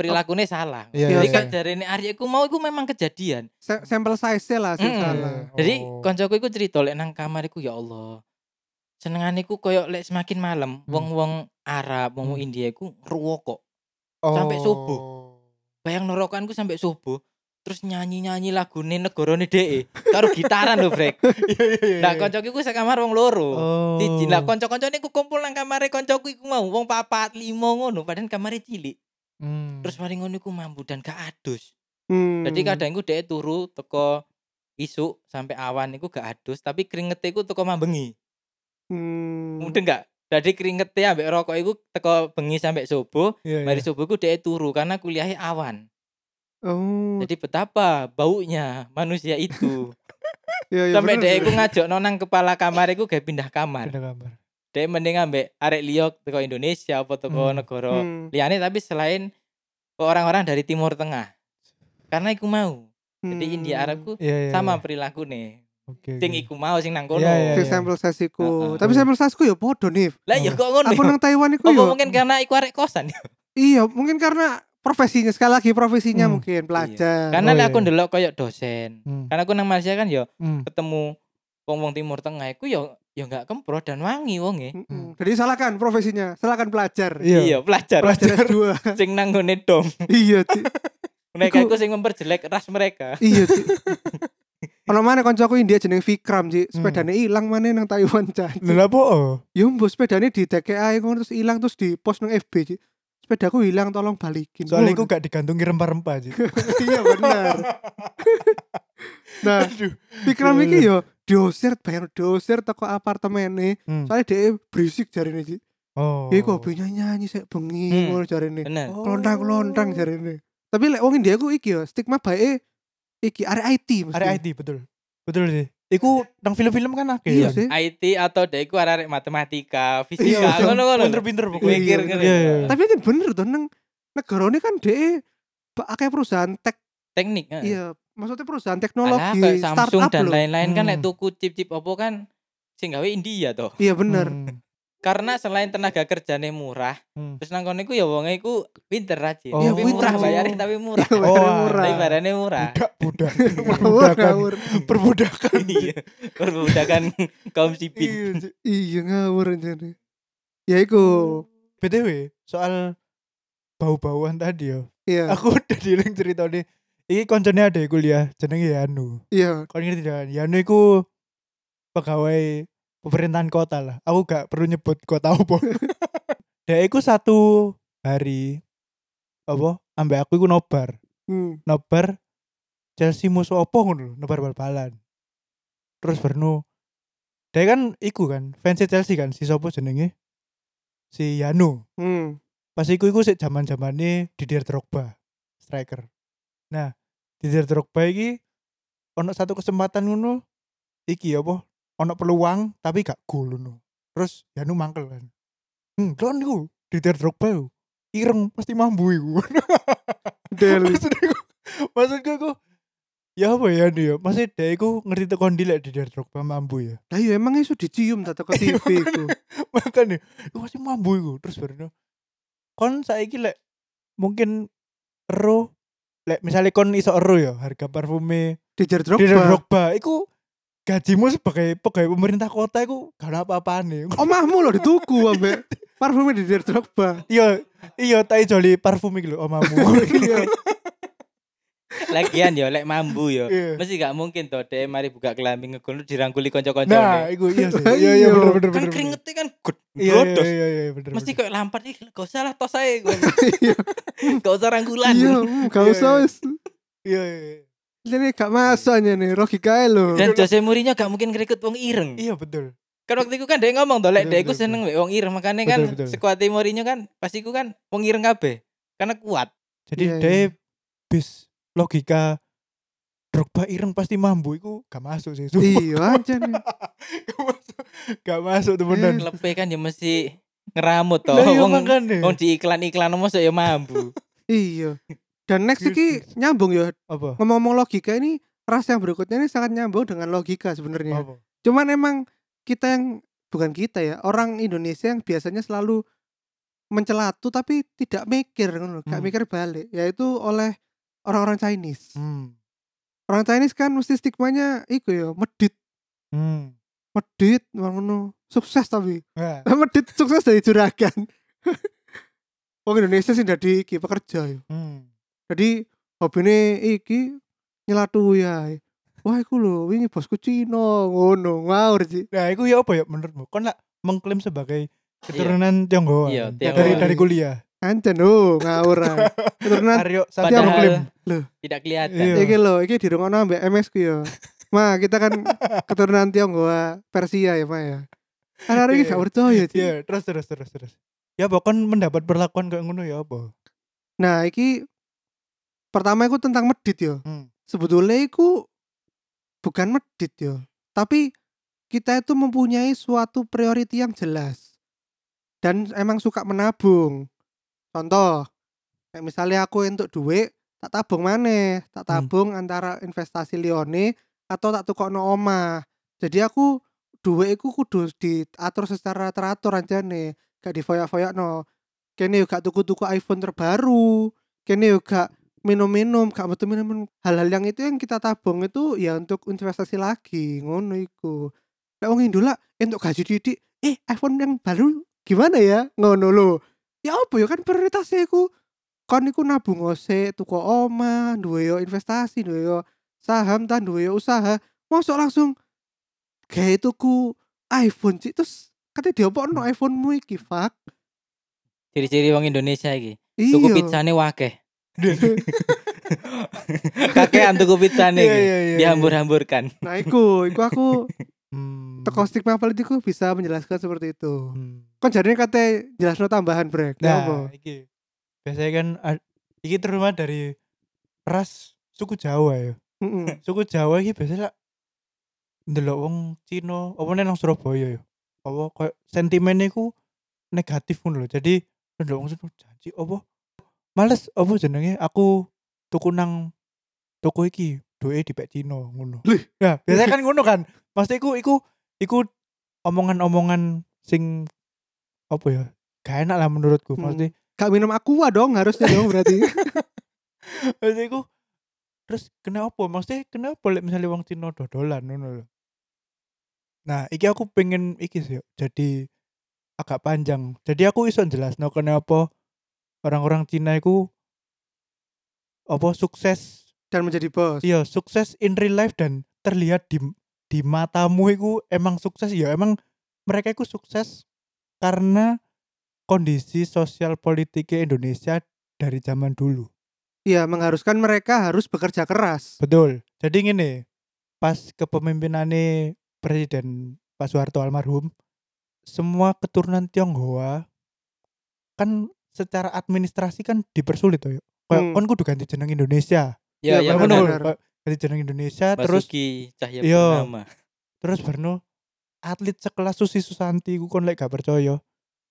Perilakunya salah. Iya, Jadi iya, kan iya. dari ini Arya iku mau iku memang kejadian. Sa- Sampel size lah sing Mm-mm. salah. Jadi Oh. koncoku iku cerita lek nang kamar iku ya Allah. Senengane iku koyo lek semakin malam Hmm. wong-wong Arab, wong Hmm. India iku ngerokok. sampai subuh. Oh. Bayang norokanku sampai subuh. Terus nyanyi-nyanyi lagune negarane dhek karo gitaran lho, Brek. Iya, iya, iya. Nah, koncoku iku sekamar wong loro. Oh. Siji lah kanca-kancane iku kumpul nang kamare koncoku iku mau wong papat limo ngono padahal kamare cilik. Hmm. Terus mari ngono iku mambu dan gak adus. Hmm. Jadi kadang iku dhek turu teko isuk sampai awan iku gak adus tapi kringete iku teko mambengi. Hmm. Mudeng gak? Jadi kringete ambek rokok iku teko bengi sampai subuh, Iya, mari iya. subuh iku dhek turu karena kuliahnya awan. Oh. Jadi betapa baunya manusia itu. Iya, iya, sampai dhek sih. iku ngajak nang kepala kamar iku gawe pindah kamar. Ada gambar. Dhek mending ambek arek liya teko Indonesia apa teko Hmm. negara Hmm. liane tapi selain orang-orang dari Timur Tengah. Karena iku mau. Jadi Hmm. India Arabku Iya, iya. sama iya. perilaku nih. Oke. Sing oke. iku mau sing nang kono. Iya, iya, Sing iya. sampel sesiku. Tapi sampel sesiku ya podo nih. Lah ya kok ngono. Aku ya? nang Taiwan iku ya. mungkin karena iku arek kosan ya? Iya, mungkin karena profesinya sekali lagi profesinya Hmm. mungkin pelajar. Karena Oh, iya, aku iya. ndelok koyo dosen. Hmm. Karena aku nang Malaysia kan ya Hmm. ketemu wong-wong Timur Tengah iku ya ya enggak kempro dan wangi wonge. Mm-mm. Jadi salahkan profesinya, salahkan pelajar. Iya. Iya, pelajar. Pelajar S2. sing nang ngone dom. iya, Ci. Mereka Iku- iku sing memperjelek ras mereka. iya, Ci. Ono mana koncoku India jeneng Vikram, Ci. Hmm. Sepedane ilang mana nang Taiwan, Ci. Lah apa? oh? Yo mbok sepedane di TKA ngono terus ilang terus di post nang FB, Ci. Sepedaku hilang tolong balikin. Soalnya aku gak digantungi rempah-rempah aja. iya benar. nah, Aduh. Vikram iki yo diusir bayar diusir teko apartemene. Hmm. Soalnya dia berisik jari nih, Oh. Ya iku hobinya nyanyi sik bengi Hmm. ngono jarene. Bener. Oh. Kelontang-kelontang jarene. Tapi lek wong India ku iki ya stigma bae iki arek IT mesti. Area IT betul. Betul sih. Iku nang film-film kan akeh. Iya kan? sih. IT atau dek iku arek matematika, Iya, fisika, iya. ngono-ngono. Pinter-pinter pokoknya. Mikir Iya, ngene. Iya, iya. Tapi kan bener tuh nang negara ini kan DE akeh perusahaan tech Teknik. iya maksudnya perusahaan Alah, teknologi kayak Samsung startup dan lain-lain kan Hmm. lek tuku chip-chip Oppo kan sing gawe India toh. Iya bener. Hmm. Karena selain tenaga kerjanya murah, Hmm. terus nang kono iku ya wonge iku pinter rajin. Oh. tapi murah pinter. bayarnya tapi murah. Iya, bayarnya Oh, murah. Tapi bayarnya murah. Budak, budak. Perbudakan. ngawur. Perbudakan. Iya. Perbudakan kaum sipil. Iya. Iya ngawur jadi. Ya iku. BTW, soal bau-bauan tadi ya. Iya. Aku udah dieling cerita nih. Iki koncone ada kuliah jenenge Yanu. Iya. Kau ngerti kan? Yanu iku pegawai pemerintahan kota lah. Aku gak perlu nyebut kota apa. Dia iku satu hari apa? Ambek aku iku nobar. Hmm. Nobar Chelsea musuh opo ngono nobar bal-balan. Terus Bernu dia kan iku kan fans Chelsea kan si sopo jenenge? Si Yanu. Hmm. Pas iku iku sik zaman-zamane Didier Drogba, striker. Nah, Didier Drogba iki ono satu kesempatan ngono iki apa? Ono peluang tapi gak gol ngono. Terus Yanu mangkel kan. Hmm, kan iku Didier Drogba. Ireng pasti mambu iku. Del. Maksudku, maksudku iku ya apa ya nih ya? Masih dia iku ngerti tekan dilek Didier Drogba mambu ya. Lah iya emang iso dicium tata ke TV iku. Makanya, iku pasti mambu iku. Terus baru kon saiki lek mungkin ero lek misalnya kon iso ero ya harga parfume Dijer Drogba. Drogba iku gajimu sebagai pegawai pemerintah kota iku gak ada apa-apane. Omahmu loh dituku ambek parfumnya Dijer Drogba. Iya, iya tai joli parfum iki lho omamu. Lagian yo lek mambu yo. Iya. Mesti gak mungkin toh dia mari buka kelambi ngegol dirangkuli Nah, kanca-kancane. iku iya sih. Iya iya iya. bener bener kan bener. keringetnya kan gud Iya iya iya bener. Mesti kayak lampar ih gak usah lah tos ae gue. Gak usah rangkulan. Iya, hmm, gak Iya, usah wis. Iya iya. Ini gak masuk aja nih, logika lo. Dan Jose Mourinho gak mungkin ngerekrut wong ireng. Iya betul. Kan waktu itu kan dia ngomong tuh lek iku betul, seneng wek wong ireng makanya kan sekuat Mourinho kan pasti iku kan wong ireng kabeh. Karena kuat. Jadi Iya, dia bis logika Drogba ireng pasti mambu iku gak masuk sih. sumpah. Iya aja nih. gak masuk. Gak masuk temenan. Lepe kan ya mesti ngeramut toh. Iya Wong wong di iklan-iklan mosok ya mambu. Iya. Dan next iki nyambung ya Apa? ngomong-ngomong logika ini ras yang berikutnya ini sangat nyambung dengan logika sebenarnya. Cuman emang kita yang bukan kita ya, orang Indonesia yang biasanya selalu mencelatu tapi tidak mikir ngono, gak Hmm. mikir balik, yaitu oleh orang-orang Chinese. Hmm. Orang Chinese kan mesti stigmanya iku ya, medit, Hmm. medit ngono. Sukses tapi. Nah, medit sukses dari juragan. Wong Indonesia sih dari iki pekerja ya. hmm. Jadi hobine iki nyelatu ya. Wah, iku lho, wingi bosku Cina, ngono, ngawur sih. Nah, itu ya apa ya menurutmu? Kon lah mengklaim sebagai keturunan Tionghoa. Iya, kan? Tionghoa. Dari dari kuliah. Ancen oh, ngawur. ah. Keturunan Aryo Padahal- Satya mengklaim. Tidak kelihatan. Iya. iki lho, iki dirungokno ambek MS ku ya. Ma, kita kan keturunan Tionghoa, Persia ya, Ma ya. Ada iki Iya. gak percaya sih. Iya, terus terus terus terus. Ya kon mendapat perlakuan kayak ngono ya apa? Nah, iki pertama iku tentang medit ya. Hmm. Sebetulnya iku bukan medit ya. Tapi kita itu mempunyai suatu priority yang jelas. Dan emang suka menabung. Contoh, kayak misalnya aku untuk duit, tak tabung maneh, tak Hmm. tabung antara investasi lione atau tak tukokno omah. Jadi aku duit iku kudu diatur secara teratur aja nih, gak difoyak-foyak no. Kene yo gak tuku-tuku iPhone terbaru, kene yo gak minum-minum, gak betul minum hal-hal yang itu yang kita tabung itu ya untuk investasi lagi, ngono iku. Kayak wong Indo lah, entuk gaji didik, eh iPhone yang baru gimana ya? Ngono lo. Ya apa ya kan prioritasnya iku kon iku nabung ose tuku omah, duwe yo investasi, duwe yo saham tan duwe yo usaha. Mosok langsung kayak tuku iPhone sih terus katanya diopokno iPhone-mu iki, fuck. Ciri-ciri wong Indonesia iki. Iya. Tuku pizzane wakeh. Kakean tuku pizzane Iya iki. iya iya. Dihambur-hamburkan. Nah, iku, iku aku Hmm. teko stigma politiku bisa menjelaskan seperti itu Hmm. kan jadinya katanya jelasno tambahan brek Nah, apa iki biasanya kan iki terutama dari ras suku Jawa ya. Mm-mm. Suku Jawa iki biasanya ndelok wong Cina apa nang Surabaya ya. Apa koyo sentimennya iku negatif ngono lho. Jadi ndelok wong Cina janji apa males apa jenenge aku tuku nang toko iki duwe di Pek Cina ngono. Lih. Ya, biasanya kan ngono kan. Pasti iku iku iku omongan-omongan sing apa ya? Gak enak lah menurutku. Hmm. Pasti gak minum aqua dong harusnya dong berarti Maksudnya iku terus kenapa? Maksudnya kenapa lek misalnya wong Cina dodolan ngono lho. Nah, iki aku pengen iki sih jadi agak panjang. Jadi aku iso jelasno kenapa orang-orang Cina iku apa sukses dan menjadi bos iya sukses in real life dan terlihat di di matamu iku emang sukses ya emang mereka iku sukses karena kondisi sosial politiknya Indonesia dari zaman dulu Iya mengharuskan mereka harus bekerja keras Betul. Jadi gini, pas kepemimpinannya Presiden Pak Soeharto almarhum, semua keturunan Tionghoa kan secara administrasi kan dipersulit tuh. Kayak Hmm. kon kudu ganti jeneng Indonesia. Ya, Iya, ya ngono benar. Ganti jeneng Indonesia terus Basuki Iya. Purnama. terus Berno atlet sekelas Susi Susanti ku kon lek gak percaya.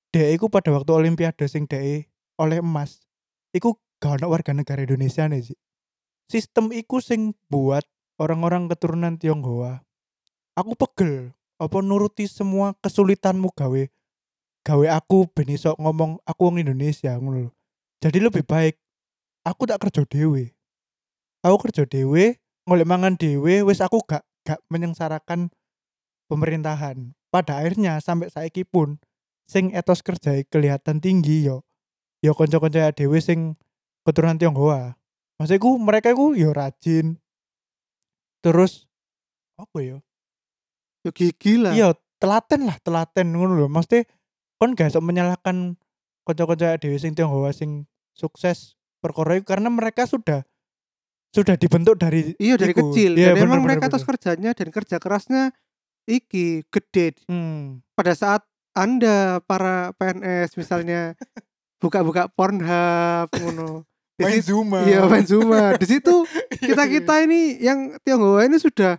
Dek iku pada waktu olimpiade sing dek oleh emas, iku gak ono warga negara Indonesia nih sih. Sistem iku sing buat orang-orang keturunan Tionghoa. Aku pegel apa nuruti semua kesulitanmu gawe gawe aku ben iso ngomong aku wong Indonesia ngono lho. Jadi lebih baik aku tak kerja dewe. Aku kerja dewe, ngolek mangan dewe, wis aku gak gak menyengsarakan pemerintahan. Pada akhirnya sampai saiki pun sing etos kerja kelihatan tinggi yo. Yo kanca-kanca dewe sing keturunan Tionghoa. Maksudku mereka iku yo rajin. Terus apa ya? Yo gigi lah Iya, telaten lah, telaten ngono lho. Mesti kon gak iso menyalahkan kanca-kanca dhewe sing Tionghoa sing sukses perkara karena mereka sudah sudah dibentuk dari Iya dari iku. kecil Iya, dan bener, emang bener, mereka bener. kerjanya dan kerja kerasnya iki gede Hmm. pada saat anda para PNS misalnya buka-buka Pornhub ngono Main Zuma. iya main Zuma di situ Iya, kita kita ini yang Tionghoa ini sudah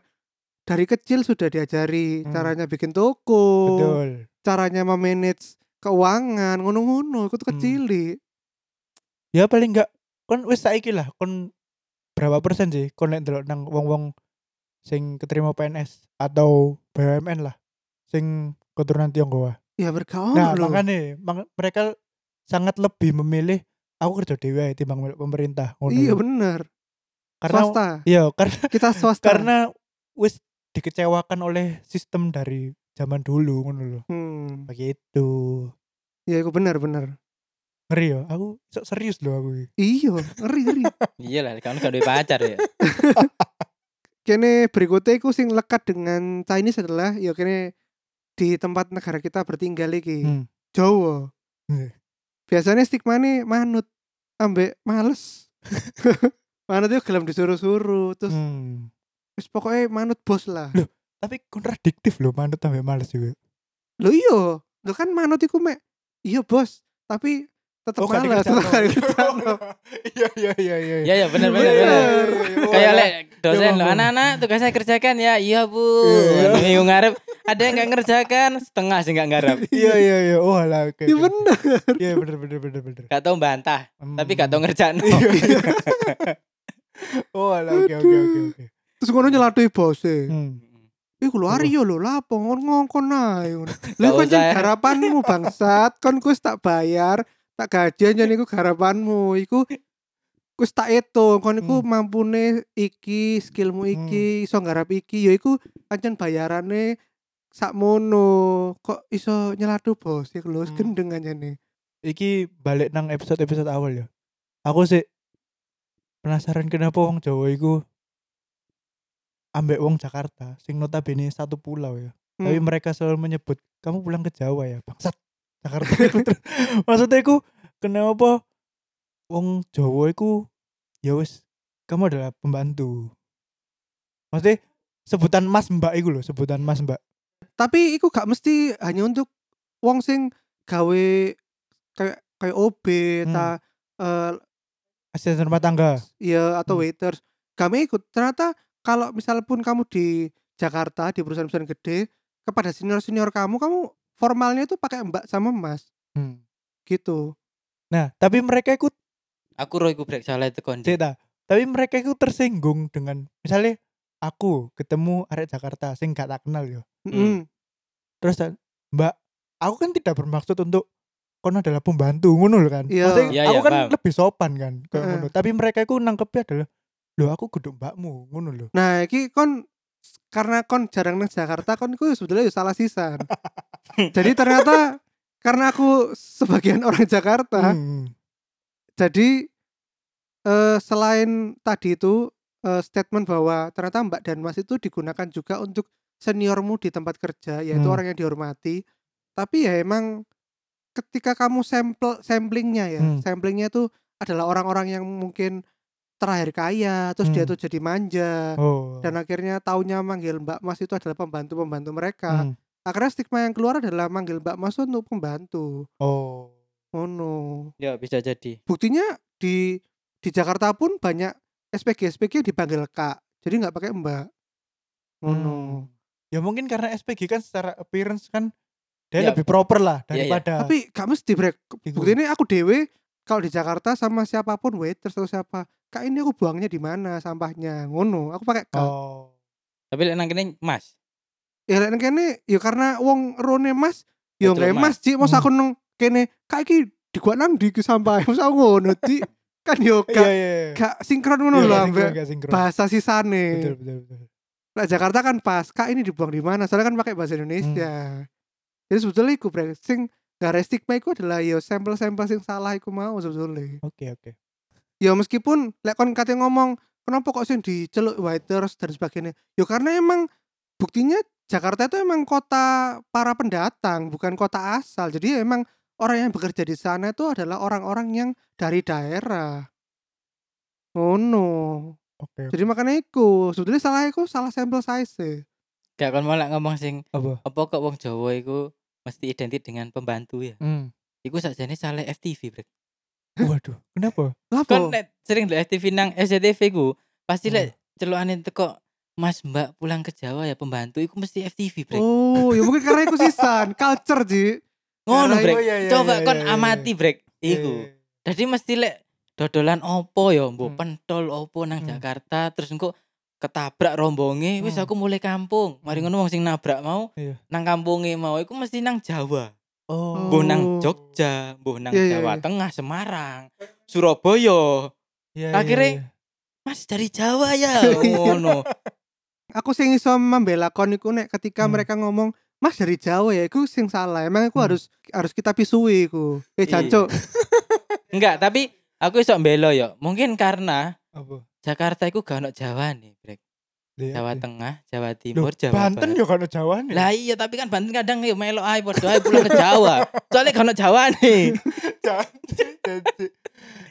dari kecil sudah diajari Hmm. caranya bikin toko Betul. caranya memanage keuangan ngono-ngono Hmm. itu kecil Ya paling enggak kon wis saiki lah kon berapa persen sih kon lek ndelok nang wong-wong sing keterima PNS atau BUMN lah sing keturunan Tionghoa. ya mereka nah, loh makanya mak- mereka sangat lebih memilih aku kerja dewe ae timbang pemerintah ngono iya bener. Karena swasta. iya karena kita swasta. karena wis dikecewakan oleh sistem dari zaman dulu ngono lho. Hmm. begitu. Ya itu benar benar ngeri ya aku serius loh aku iya ngeri ngeri Iya lah, kamu gak duwe pacar ya. kene berikutnya iku sing lekat dengan Chinese adalah ya kene di tempat negara kita bertinggal iki Hmm. Jawa biasanya stigma nih manut ambek males manut itu gelem disuruh-suruh terus Hmm. wis pokoknya manut bos lah Loh. tapi kontradiktif loh manut sampai males juga lo iya lo kan manut iku mek iya bos tapi tetap gak malas tetep gak dikerjakan. iya iya iya iya Iya ya benar benar Bener. bener. Kayak lek dosen Ya, lo anak-anak tugas saya kerjakan ya. Iya Bu. Iya. Minggu ngarep ada yang nggak ngerjakan, setengah sih nggak ngarep. iya iya iya oh alah oke iya oke. bener iya bener bener bener bener Gak tau bantah, Hmm. tapi gak tau ngerjakan. Iya. oh alah oke oke oke oke terus ngono nyelatui bos e Hmm. Iku lho Aryo lho lapo ngon ngongkon ae ngono. Lha Gak kon jan usah. garapanmu bangsat, kon kus tak bayar, tak gajian jan iku garapanmu. Iku kus tak etung kon iku Hmm. mampune iki, skillmu iki, iso nggarap iki, ya iku pancen bayarane sakmono. Kok iso nyelatu bos iku lho Hmm. gendeng anjane. iki balik nang episode-episode awal ya aku sih penasaran kenapa wong Jawa iku ambek wong Jakarta sing notabene satu pulau ya tapi Hmm. mereka selalu menyebut kamu pulang ke Jawa ya bangsat Jakarta itu terus maksudnya iku kenapa wong Jawa iku ya wis kamu adalah pembantu maksudnya sebutan mas mbak iku loh sebutan mas mbak Tapi iku gak mesti hanya untuk wong sing gawe kayak kayak OB Hmm. ta eh, Asisten rumah tangga. ya atau Hmm. waiters kami ikut ternyata kalau misal pun kamu di Jakarta di perusahaan-perusahaan gede kepada senior senior kamu kamu formalnya itu pakai mbak sama mas Hmm. gitu Nah, tapi mereka ikut Aku roh iku brek salah itu kondi. cerita. Tapi mereka itu tersinggung dengan misalnya aku ketemu arek Jakarta sing gak tak kenal yo. Mm. Terus dan, Mbak, aku kan tidak bermaksud untuk kono adalah pembantu ngono lho kan. Iya. Maksudnya Iya, aku iya, kan paham. lebih sopan kan kayak ngono. Tapi mereka itu nangkepnya adalah loh aku kudu mbakmu ngono lho. nah iki kon karena kon jarang nang Jakarta kon iku sebetulnya ya salah sisan jadi ternyata karena aku sebagian orang Jakarta Hmm. jadi eh, selain tadi itu eh, statement bahwa ternyata Mbak dan Mas itu digunakan juga untuk seniormu di tempat kerja yaitu Hmm. orang yang dihormati tapi ya emang ketika kamu sampel samplingnya ya Hmm. samplingnya itu adalah orang-orang yang mungkin terakhir kaya terus dia Hmm. tuh jadi manja Oh. dan akhirnya taunya manggil Mbak Mas itu adalah pembantu-pembantu mereka Hmm. akhirnya stigma yang keluar adalah manggil Mbak Mas untuk pembantu Oh. oh no Ya bisa jadi. buktinya di di Jakarta pun banyak SPG SPG dipanggil kak jadi nggak pakai mbak oh no Hmm. Ya mungkin karena SPG kan secara appearance kan dia Ya. lebih proper lah Iya, iya. daripada tapi gak mesti brek Iku. bukti ini aku dewe kalau di Jakarta sama siapa pun waiters atau siapa kak ini aku buangnya di mana sampahnya ngono aku pakai kak Oh. Tapi lek nang kene Mas. ya lek nang kene ya karena wong rone mas yo Betul, nggak Mas. Ci masa Hmm. aku nang kene kak iki di gua nang di sampah masa ngono Ci kan yo gak iya. iya. gak sinkron ngono Iya, sinkron. bahasa sisane Betul betul betul. Nah Jakarta kan pas, kak ini dibuang di mana? Soalnya kan pakai bahasa Indonesia. Jadi sebetulnya iku brek sing gak iku adalah yo sampel-sampel sing salah iku mau sebetulnya. Oke oke. Ya meskipun lek kon kate ngomong kenapa kok sing diceluk waiters dan sebagainya. Yo karena emang buktinya Jakarta itu emang kota para pendatang, bukan kota asal. Jadi ya emang orang yang bekerja di sana itu adalah orang-orang yang dari daerah. Oh no. Oke. Jadi makanya iku sebetulnya salah iku salah sampel size. Gak kon malah ngomong sing Apa? apa kok wong Jawa iku mesti identik dengan pembantu ya. Hmm. Iku sakjane salah FTV, Brek. Waduh, kenapa? Po? nek sering di FTV nang SCTV ku, pasti Hmm. lek celukane teko Mas Mbak pulang ke Jawa ya pembantu iku mesti FTV, Brek. Oh, ya mungkin karena iku sisan, culture, Ji. Ngono, Brek. Oh, iya, iya, Coba iya, kon iya, iya. amati, Brek. Iku. iya, iya. Jadi mesti lek dodolan opo ya, mbok Hmm. pentol opo nang Hmm. Jakarta terus engko ketabrak rombonge wis Hmm. aku mulai kampung. Mari Hmm. ngono wong sing nabrak mau Iya. nang kampunge mau iku mesti nang Jawa. Oh. Mbuh nang Oh. Jogja, mbuh nang Iya, iya, Jawa iya. Tengah, Semarang, Surabaya. Iya, iya, Akhirnya- iya. Mas dari Jawa ya. Ngono. Aku sing iso membela kon iku nek ketika Hmm. mereka ngomong Mas dari Jawa ya, iku sing salah. Emang iku Hmm. harus harus kita pisui iku. Eh Iya. jancuk. Enggak, tapi aku iso mbelo ya. Mungkin karena Apa? Jakarta iku gak ono Jawa nih, Brek. Jawa. Tengah, Jawa Loh, Timur, Jawa Banten Barat. ya kan Jawa nih. Lah iya, tapi kan Banten kadang yo melok ae padha ae pulang ke Jawa. Soalnya ono Jawa nih.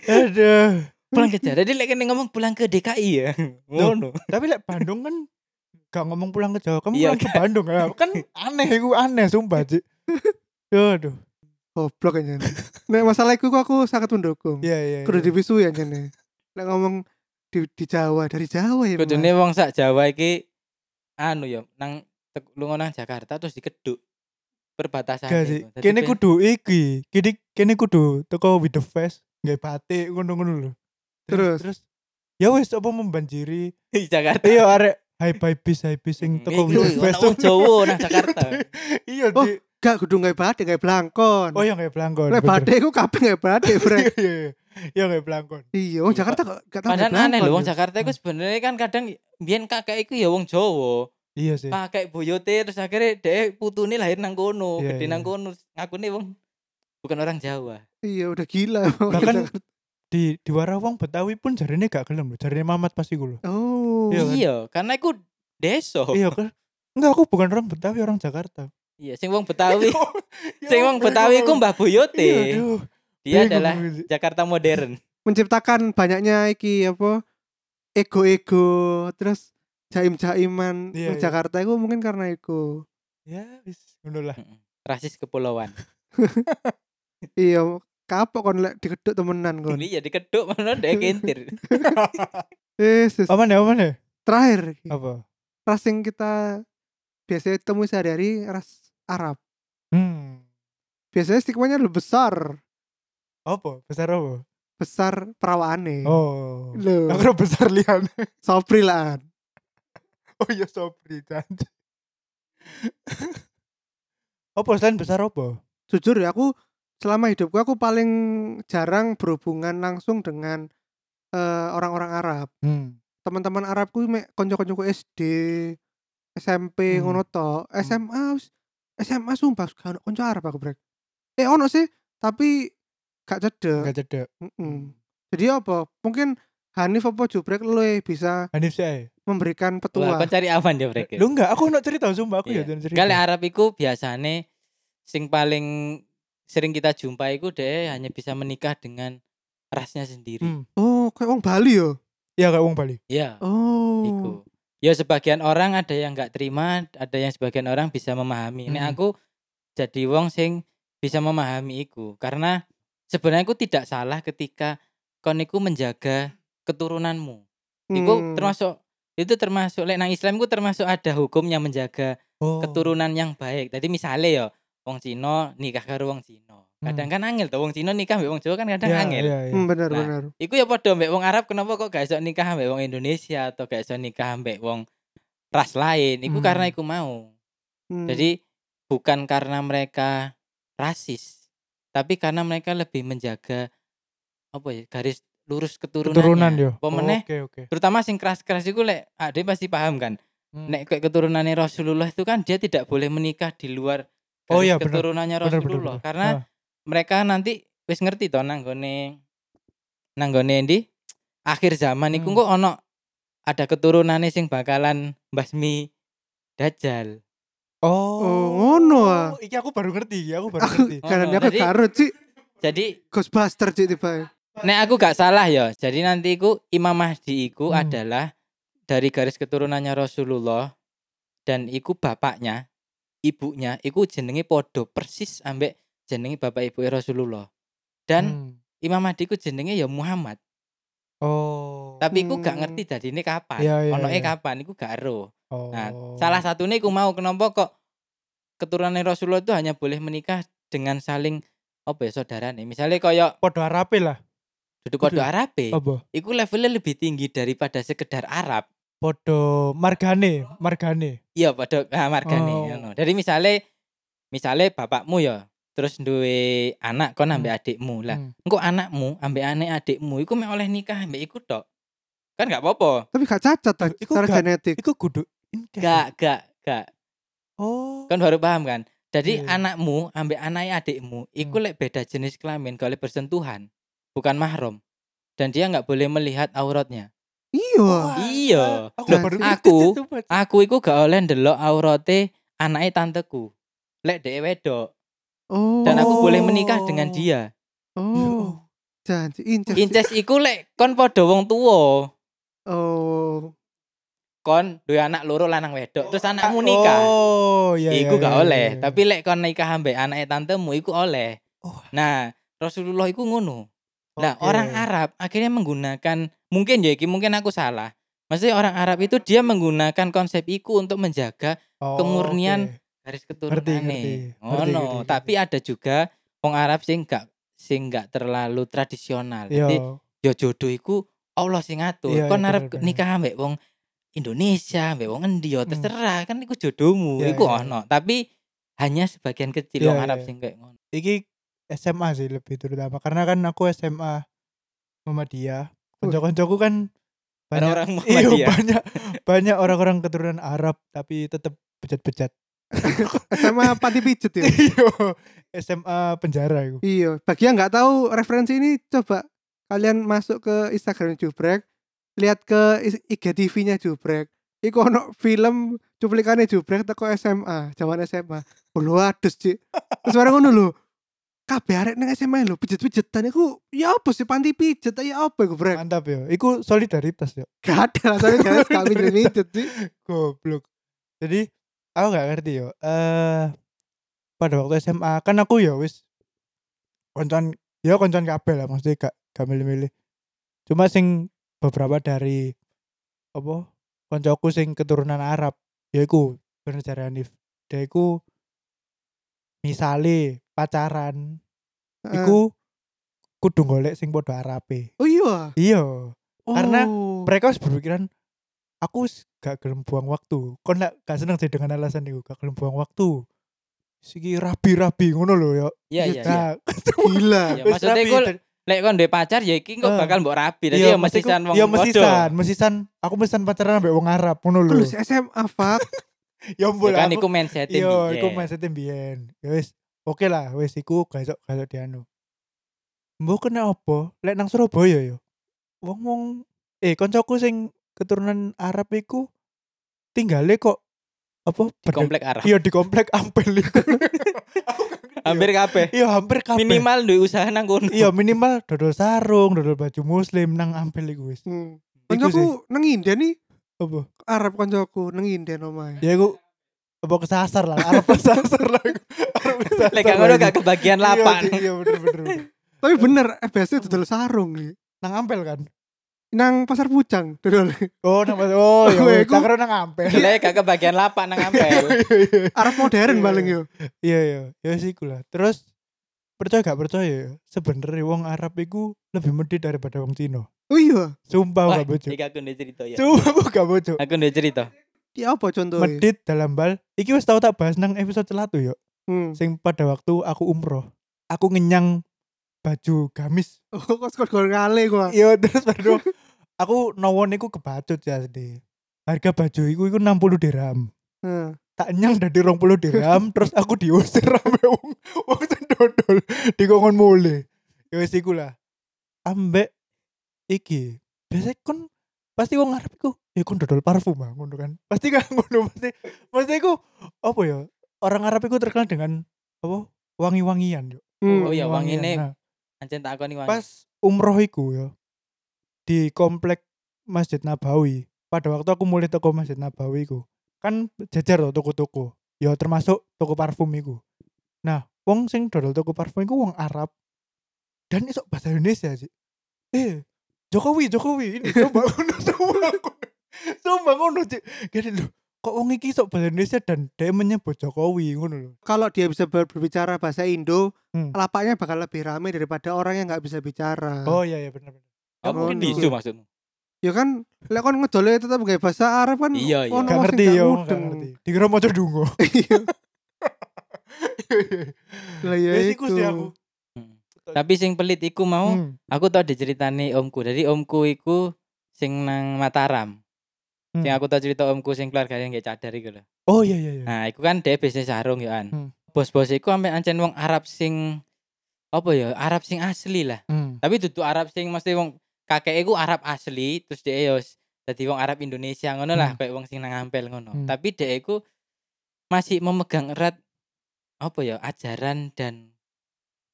Aduh. Pulang ke Jawa. Jadi lek kene ngomong pulang ke DKI ya. Ngono. Tapi lek Bandung kan gak ngomong pulang ke Jawa, kamu Iya, pulang ke Bandung ya. Kan aneh iku aneh sumpah, Cik. Aduh. Goblok aja. Nek masalah iku aku sangat mendukung. Iya iya. Kudu iya. dipisui aja nih. Nek ngomong di, di Jawa, dari Jawa ya. Kudune wong sak Jawa iki anu ya nang lunga nang Jakarta terus dikeduk perbatasan Gak. Kene kudu iki. Kene kene kudu teko with the face, nggak batik ngono-ngono lho. Terus? terus ya wis apa membanjiri Jakarta. iya arek high five bis high bis sing teko face. ono wong Jawa nang Jakarta. Iya, Oh, Di. Gak kudu nggak batik, nggak belangkon. Oh, ya nggak belangkon. Lek batik iku kabeh nggak batik, Iya, Brek. iya, iya. Iya nggak belangkon. Iya, wong Jakarta kok gak tau Padahal aneh lho belangkon wong ya. Jakarta iku sebenarnya kan kadang biyen kakek iku ya wong Jawa. Iya sih. Kakek boyote terus akhirnya dhek putune lahir nang kono, Iya, gede iya. nang kono. Ngakune wong bukan orang Jawa. Iya, udah gila. Bahkan di di Warawang Betawi pun jarine gak gelem lho. Jarine Mamat pasti gue. Oh. Iya kan? Iya, karena iku desa. Iya kan? Enggak, aku bukan orang Betawi, orang Jakarta. Iya, sing wong Betawi, sing wong Betawi iku Mbah Iya, Boyote. aduh. Dia Bingung adalah. Jakarta modern. menciptakan banyaknya iki apa ego-ego terus jaim-jaiman Iya, nang iya. Jakarta itu mungkin karena itu Ya wis ngono lah. Rasis kepulauan Iya, kapok kon lek dikeduk temenan kon. ini ya dikeduk mana dek kintir Yesus. Aman ya, aman ya? Terakhir. Apa? ras yang kita biasanya temui sehari-hari ras Arab. Hmm. Biasanya stigmanya lebih besar, Apa? Besar apa? besar perawaannya. Oh. Loh, Aku besar lian. Sopri lah. Oh iya Sobri janji. apa selain besar apa? Jujur ya aku selama hidupku aku paling jarang berhubungan langsung dengan eh, orang-orang Arab. Hmm. Teman-teman Arabku mek konco-koncoku SD, SMP Hmm. ngono to. SMA wis- SMA sumpah gak ono konco Arab aku brek. Eh ono sih, tapi gak cedek. Enggak cedek. Mm-mm. Jadi apa? Mungkin Hanif apa Jubrek lu bisa Hanif sih. ae. memberikan petua. cari aman dia mereka Lu enggak, aku nak cerita sumpah aku ya Iya. cerita. Kali Arab iku biasane sing paling sering kita jumpai iku deh hanya bisa menikah dengan rasnya sendiri. Hmm. Oh, kayak wong Bali yo. Iya kayak wong Bali. Iya, Oh. iku. Ya sebagian orang ada yang nggak terima, ada yang sebagian orang bisa memahami. Nek Hmm. aku jadi wong sing bisa memahami iku karena sebenarnya aku tidak salah ketika kon iku menjaga keturunanmu. Iku Hmm. termasuk itu termasuk lek nang Islam iku termasuk ada hukumnya menjaga Oh. keturunan yang baik. Tadi misalnya ya wong Cina nikah karo wong Cina. Kadang kan angel tuh wong Cina nikah mbek wong Jawa kan kadang Iya, angel. Iya, iya. Hmm, benar Nah, benar. Iku ya padha mbek wong Arab kenapa kok gak iso nikah mbek wong Indonesia atau gak iso nikah mbek wong ras lain. Iku Hmm. karena iku mau. Hmm. Jadi bukan karena mereka rasis, tapi karena mereka lebih menjaga apa ya garis lurus keturunannya. Keturunan yo. Meneh, Oke, oke. terutama sing keras-keras iku lek ade pasti paham kan. Hmm. Nek kayak keturunannya Rasulullah itu kan dia tidak boleh menikah di luar garis Oh iya, bener. keturunannya Bener, bener, Rasulullah bener. karena Ah. Mereka nanti wis ngerti to nanggone nanggone ndi akhir zaman iku Hmm. kok ono ada keturunannya sing bakalan basmi dajjal. Oh. Oh, ngono ah. Iki aku baru ngerti, iki aku baru Aku ngerti. karena Oh, dia jadi- garut sih Jadi Ghostbuster sih tiba. nek aku gak salah ya. Jadi nanti iku Imam Mahdi iku Hmm. adalah dari garis keturunannya Rasulullah dan iku bapaknya, ibunya iku jenenge podo persis ambek jenenge bapak ibu Rasulullah. Dan Hmm. Imam Mahdi iku jenenge ya Muhammad. Oh. Tapi iku gak Hmm. ngerti dari ini kapan. Iya, Onoke iya. kapan iku gak ero. Oh. Nah, salah satunya iku mau kenapa kok keturunan Rasulullah itu hanya boleh menikah dengan saling apa ya saudara nih. Misalnya koyo podo Arabe lah. duduk podo. Arabe, Apa? iku levelnya lebih tinggi daripada sekedar Arab. Podo Margane, Margane. Iya pada nah, margane Oh. Jadi misalnya misalnya bapakmu ya terus duwe anak kon ambek adikmu. Lah, Hmm. engko anakmu ambek anak adikmu iku mek oleh nikah ambek iku tok. Kan gak apa-apa. Tapi gak cacat ta, Iku secara gak- genetik. Iku kudu. Gak, gak, gak. Oh. Kan baru paham kan? Jadi Iya. anakmu ambek anak adikmu iku Hmm. lek beda jenis kelamin kalau bersentuhan bukan mahram. Dan dia nggak boleh melihat auratnya. Iya. Wah, Iya. Aku Loh, baru aku-. Aku iku gak oleh ndelok aurate anake tanteku. Lek dhek wedok Oh. dan aku boleh menikah dengan dia. Oh. Janji incest. Incest iku lek kon padha wong tuwa. Oh. Kon duwe anak loro lanang wedok, terus anakmu nikah. Oh, iya iku iya, gak iya, oleh. iya. Tapi lek kon nikah ambek anake tantemu iku oleh. Oh. Nah, Rasulullah iku ngono. Nah, orang Arab akhirnya menggunakan mungkin ya iki mungkin aku salah. Maksudnya orang Arab itu dia menggunakan konsep iku untuk menjaga Oh, kemurnian oke. Garis ngerti. Ngerti, Ngono. ngerti, ngerti. Tapi ada juga wong Arab sing gak sing gak terlalu tradisional. Iya. Jadi ya jodoh iku Allah sing ngatur. Iya, Kon iya, arep bener, bener. nikah ambek wong Indonesia, ambek wong endi ya Hmm. terserah kan iku jodohmu, Iya, iku iya. ono. Tapi hanya sebagian kecil Iya, wong Arab iya. sing kayak ngono. Iki SMA sih lebih terutama karena kan aku SMA Muhammadiyah. Kanca-kancaku kan banyak iya, Muhammadiyah. banyak banyak orang-orang keturunan Arab tapi tetap bejat-bejat. SMA pati pijet ya. Iya, SMA penjara itu. Iya, bagi yang nggak tahu referensi ini coba kalian masuk ke Instagram Jubrek, lihat ke IGTV-nya Jubrek. Iku ono film cuplikannya Jubrek teko SMA, zaman SMA. Lho adus, Cik. Terus bareng ngono lho. Kabeh arek nang SMA lho pijet-pijetan iku ya apa sih panti pijet ya apa iku brek. Mantap ya. Iku solidaritas ya. Gak ada lah jelas gak pijet-pijet sih. Goblok. Jadi aku gak ngerti yo. Eh pada waktu SMA kan aku ya wis koncoan ya koncoan kabeh lah maksudnya gak gak milih-milih. Cuma sing beberapa dari apa koncoku sing keturunan Arab yaiku bener jare Hanif. Dia iku misale pacaran Heeh. iku kudu golek sing padha Arabe. Oh iya. Iya, Karena Oh. mereka harus berpikiran aku gak gelem buang waktu. Kon gak, gak seneng sih dengan alasan itu, gak gelem buang waktu. Siki rabi-rabi ngono lho ya. Iya iya. Nah, gila. Ya, maksudnya dan- lek kon duwe pacar ya iki kok Eh. bakal mbok rabi. Dadi iya, ya mesisan wong Iya padha. mesisan, mesisan. Aku mesisan pacaran ambek wong Arab ngono lho. Terus SMA fuck. Ya ampun Ya kan aku- iku mindset Iya, iku mindset mbiyen. Ya wis, oke lah, wis iku gak iso gak iso dianu. Mbok kena apa? Lek nang Surabaya ya. Wong-wong eh koncoku sing keturunan Arab iku tinggale kok apa? di komplek Arab. Iya di komplek Ampel iku. Hampir kabeh. Iya, hampir kabeh. Minimal duwe usaha nang kono. Iya, minimal dodol sarung, dodol baju muslim nang Ampel iku wis. Hmm. Koncoku nang Inden nih. Apa? Arab koncoku nang Inden omae. Ya iku apa kesasar lah, Arab kesasar lah. Arab kesasar Lek gak ngono kebagian Iya, lapan. Iya, bener bener. bener. Tapi bener, FBS itu dodol sarung nih. Nang Ampel kan? Nang pasar pucang dodol. Oh, nang oh, ya Oh, wis, iku- tak kira nang Ampel. Lek gak kebagian lapan nang ampel. Arab modern Iya. paling yo. Iya iya, ya sih iku lah. Terus percaya gak percaya ya, sebenarnya wong Arab iku lebih medit daripada wong Cina. Oh iya. Sumpah Wah, gak bojo. iki aku ndek cerita ya. Sumpah aku gak bojo. Aku ndek cerita. Di apa contohnya? Medit dalam bal. Iki wis tau tak bahas nang episode celatu yo. Hmm. Sing pada waktu aku umroh, aku ngenyang baju gamis. Oh, kok skor ngale gua. Iya terus baru aku nawon iku kebacut ya sedih. Harga baju iku iku 60 dirham. Heeh. tak nyang dari rong puluh dirham terus aku diusir rame wong wong dodol di kongon mule ya wis iku lah ambek iki biasa kon pasti wong Arab iku ya kon dodol parfum ah ngono kan pasti kan ngono pasti pasti iku apa ya orang Arab iku terkenal dengan apa wangi-wangian yo Hmm. Oh iya, Wangi-wangian. wangine Nah, Ancen tak akoni wangi. pas umroh iku ya di komplek Masjid Nabawi. Pada waktu aku mulai toko Masjid Nabawi iku kan jajar loh toko-toko. Ya termasuk toko parfum iku. Nah wong sing dodol toko parfum iku wong Arab. Dan iso bahasa Indonesia sih eh Jokowi Jokowi ini coba ngono coba coba ngono Cik. gini loh kok wong iki iso bahasa Indonesia dan dia menyebut Jokowi ngono loh Kalau dia bisa ber- berbicara bahasa Indo, Hmm. lapaknya bakal lebih ramai daripada orang yang nggak bisa bicara. oh iya iya benar benar Oh, mungkin bisu maksudmu. Ya kan, lek kon ngedole tetap gak bahasa Arab kan. Iya, iya. ono gak ngerti yo gak ngerti dikira mau dungo Iya. Lah ya Wes itu. aku. Hmm. Tapi sing pelit iku mau Hmm. aku tau diceritani omku. Jadi omku iku sing nang Mataram. Hmm. Sing aku tau cerita omku sing keluarganya nggak cadar iku lho. Oh iya iya iya. Nah, iku kan dia bisnis sarung ya an. Hmm. Bos-bos iku sampe ancen wong Arab sing apa ya? Arab sing asli lah. Hmm. Tapi duduk Arab sing mesti wong kakek iku Arab asli, terus dia yo dadi wong Arab Indonesia ngono lah, Hmm. kayak wong sing nang ampel ngono. Hmm. Tapi dia iku masih memegang erat apa ya? ajaran dan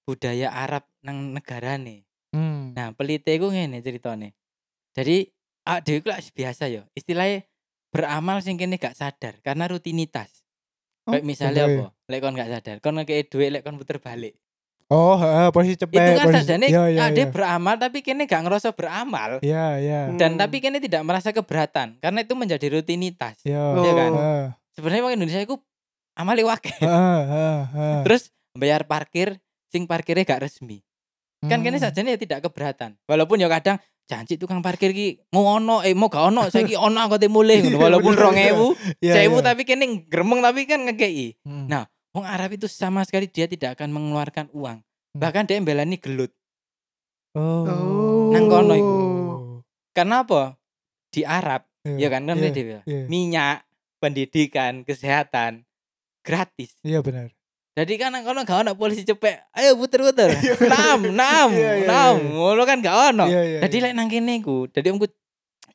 budaya Arab nang negarane. Hmm. Nah, pelite iku ngene ceritane. Jadi ah dhewe lak biasa ya. Istilahnya beramal sing kene gak sadar karena rutinitas. Oh, Kayak misalnya apa? Lek kon gak sadar, kon ngekei dhuwit lek kon puter balik. Oh, heeh, posisi cepet. Itu kan posisi- sajane Iya iya. ade iya. beramal tapi kene gak ngerasa beramal. Iya iya. Hmm. Dan tapi kene tidak merasa keberatan karena itu menjadi rutinitas. Iya. Iya kan? Heeh. Sebenarnya wong Indonesia iku amale wake. Heeh, heeh, heeh. Terus bayar parkir sing parkirnya gak resmi. Kan kene Hmm. sajane ya tidak keberatan. Walaupun ya kadang janji tukang parkir ki mau ono eh mau gak ono saiki ono angkote mulih ngono. Iya, Walaupun bener, 2000 Iya, sewu iya. tapi kene gremeng tapi kan ngekei. Hmm. Nah, Wong Arab itu sama sekali dia tidak akan mengeluarkan uang. Hmm. Bahkan dia mbelani gelut. Oh. Oh. Nang kono iku. Oh. Karena apa? Di Arab, ya kan kan Iya, dia bilang, iya. minyak, pendidikan, kesehatan gratis. Iya benar. Jadi kan kono gak ono polisi cepek. Ayo puter-puter. Nam, nam, Iya, iya, nam. iya. Ngono kan gak ono. Jadi lek nang kene iku, dadi omku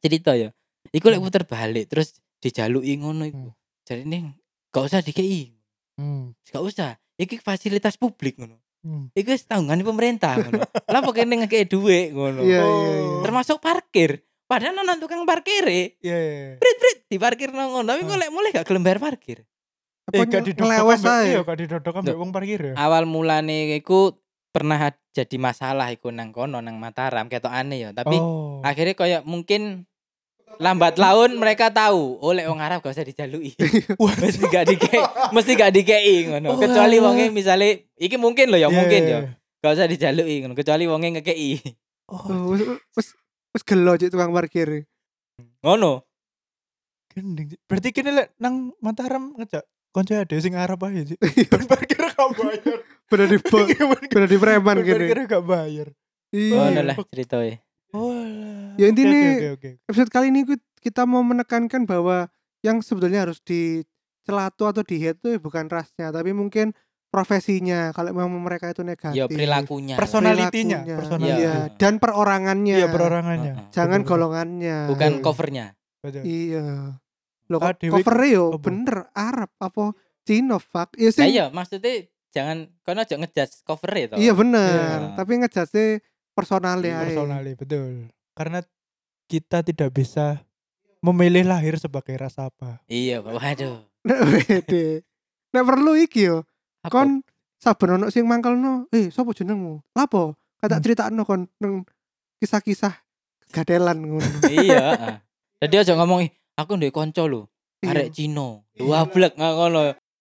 cerita ya. Iku lek puter balik terus dijaluki ngono iku. Hmm. Jadi ning gak usah dikei. Hmm. Gak usah. Iki fasilitas publik ngono. Hmm. Iku tanggungan pemerintah ngono. Lah pokoknya kene ngekei dhuwit ngono. Oh. Termasuk parkir. Padahal nang tukang parkir Iya iya. iya. Prit prit di parkir nang ngono. Tapi kok Hmm. lek mulai gak gelem parkir. Eh gak didodok. Iya gak didodok ambek Loh. wong parkir ya. Awal mulane iku pernah jadi masalah iku nang kono nang Mataram ketok aneh ya, tapi oh. akhirnya kayak mungkin lambat laun mereka tahu oleh wong Arab gak usah dijaluki. mesti gak dike mesti gak dikei ngono. Wah. Kecuali wonge misale iki mungkin loh ya Iya, mungkin iya, ya. Gak usah dijaluki ngono, kecuali wonge ngekei. Oh, Oh, wis wis gelo cik tukang parkir. Ngono. gending. Berarti kini lek nang Mataram ngejak konco ada sing Arab aja sih. Iya. Ben parkir gak bayar. Bener di bener di preman gini. Parkir gak bayar. Iya. Ngono lah ceritanya. Oh lah. Ya, intinya- oke, oke, oke. episode kali ini kita mau menekankan bahwa yang sebetulnya harus dicelatu atau dihet itu bukan rasnya tapi mungkin profesinya kalau memang mereka itu negatif Ya perilakunya. Personalitinya, personality. iya dan perorangannya Iya perorangannya. Jangan Betul, golongannya Bukan covernya. betul. iya lo Ah, Dewi cover yo apa? bener Arab apa Cina fuck iya Nah sih iya maksudnya jangan kono aja ngejudge cover itu. iya bener Iya. tapi ngejasnya personalnya ae. Personally betul. Karena kita tidak bisa memilih lahir sebagai ras apa. Iya, waduh. Nek. Nek perlu iki yo kon saben ono sing mangkelno eh sapa jenengmu lapo kata Hmm. critakno kon kisah-kisah gadelan ngono iya, heeh. Jadi aja ngomong "Ih, aku ndek kanca lho, Iya. arek Cino. Wah, blek nggak ngono.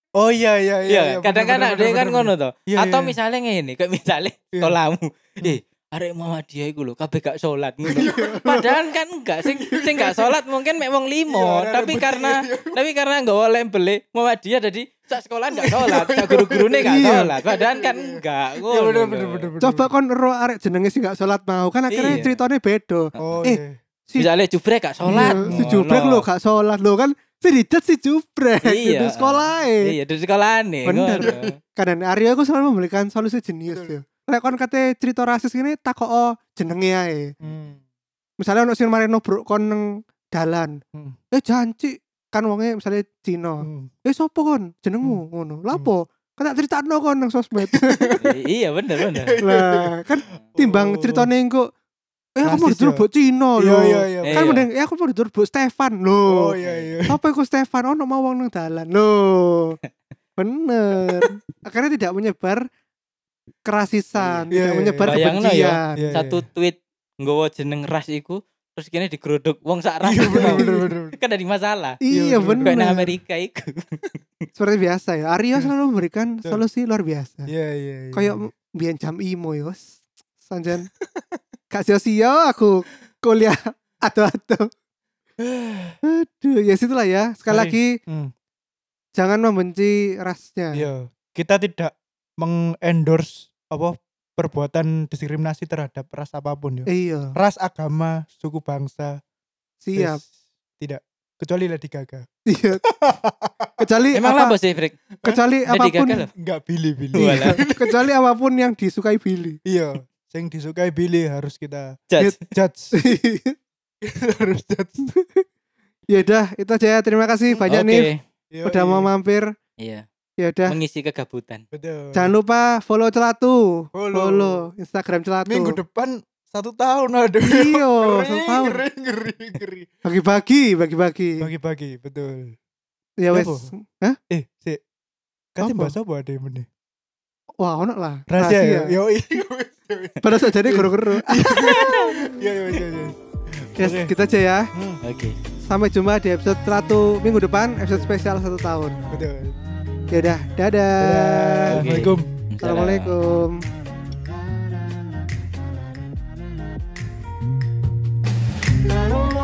Oh iya iya Iya, kadang-kadang ada kan ngono to. Iya, Atau iya. misalnya ngene, kayak misalnya Iya. sekolahmu. Eh, arek Muhammadiyah iku lho kabeh gak salat ngono. Padahal kan enggak sing sing gak salat mungkin mek wong limo, Iya, tapi karena tapi karena nggawa lembele Muhammadiyah jadi sak sekolah enggak salat, sak guru-gurune gak Iya. salat. Padahal kan enggak Iya ngono. coba kon ero arek jenenge sing gak salat mau kan akhirnya Iya. ceritanya beda Oh Eh, iya. Si Misalnya jubrek gak salat. Iya, si jubrek lo gak salat lo kan si dijat si jubrek Iya. di sekolah Iya, dari sekolah nih. Bener. kadang Aryo aku selalu memberikan solusi jenius ya lek kon kate cerita rasis ini takok jenenge ae Hmm. misalnya ono sing marino bro kon nang dalan Hmm. eh janji kan wonge misalnya Cina Hmm. eh sopo kon jenengmu ngono lapo kan tak critakno kon nang sosmed iya, bener bener. lah kan timbang Oh. ceritane engko eh aku mau ya? bok Cina Iya iya iya. kan Iya. mending eh aku mau ditutur bok Stefan Oh lho iya iya. apa iku Stefan ono mau wong nang dalan lho bener akhirnya tidak menyebar kerasisan Iya, tidak iya, menyebar iya. Ya, kebencian Satu tweet nggawa jeneng ras iku terus kini digeruduk wong sak ras. Iya bener bener bener. kan dari masalah. iya bener. Kayak Amerika iku. seperti biasa ya Aryo selalu memberikan solusi luar biasa Iya iya iya. kayak biar jam imo yo sanjan gak sia-sia aku kuliah atau-atau aduh ya situlah ya sekali Mari. lagi Hmm. jangan membenci rasnya Iya. Kita tidak mengendorse apa perbuatan diskriminasi terhadap ras apa pun ya. iya Ras, agama, suku bangsa. siap Tidak. Kecuali Lady Gaga. iya kecuali Emang apa apa sih, Frik? kecuali Lady apa pun Gaga loh. Enggak Billy-Billy. Walah. kecuali apa pun yang disukai Billy iya. Yang disukai Billy harus kita Judge. judge. harus judge. ya udah itu aja ya. terima kasih banyak Oke. nih udah mau mampir Iya, ya udah mengisi kegabutan. Betul. jangan lupa follow celatu Follow. follow Instagram celatu Minggu depan satu tahun aduh. Iya, Ngeri, satu tahun. Ngeri, ngeri, ngeri. bagi-bagi bagi-bagi Bagi-bagi, betul. ya wes. Hah? Eh, si. Katanya Apa? bahas apa ada yang ini? wah ono lah rahasia, ya. yo pada saat jadi guru-guru ya ya ya yes, okay. kita aja ya hmm. oke okay. sampai jumpa di episode satu minggu depan episode spesial satu tahun betul ya udah dadah, dadah. assalamualaikum Assalamualaikum. assalamualaikum.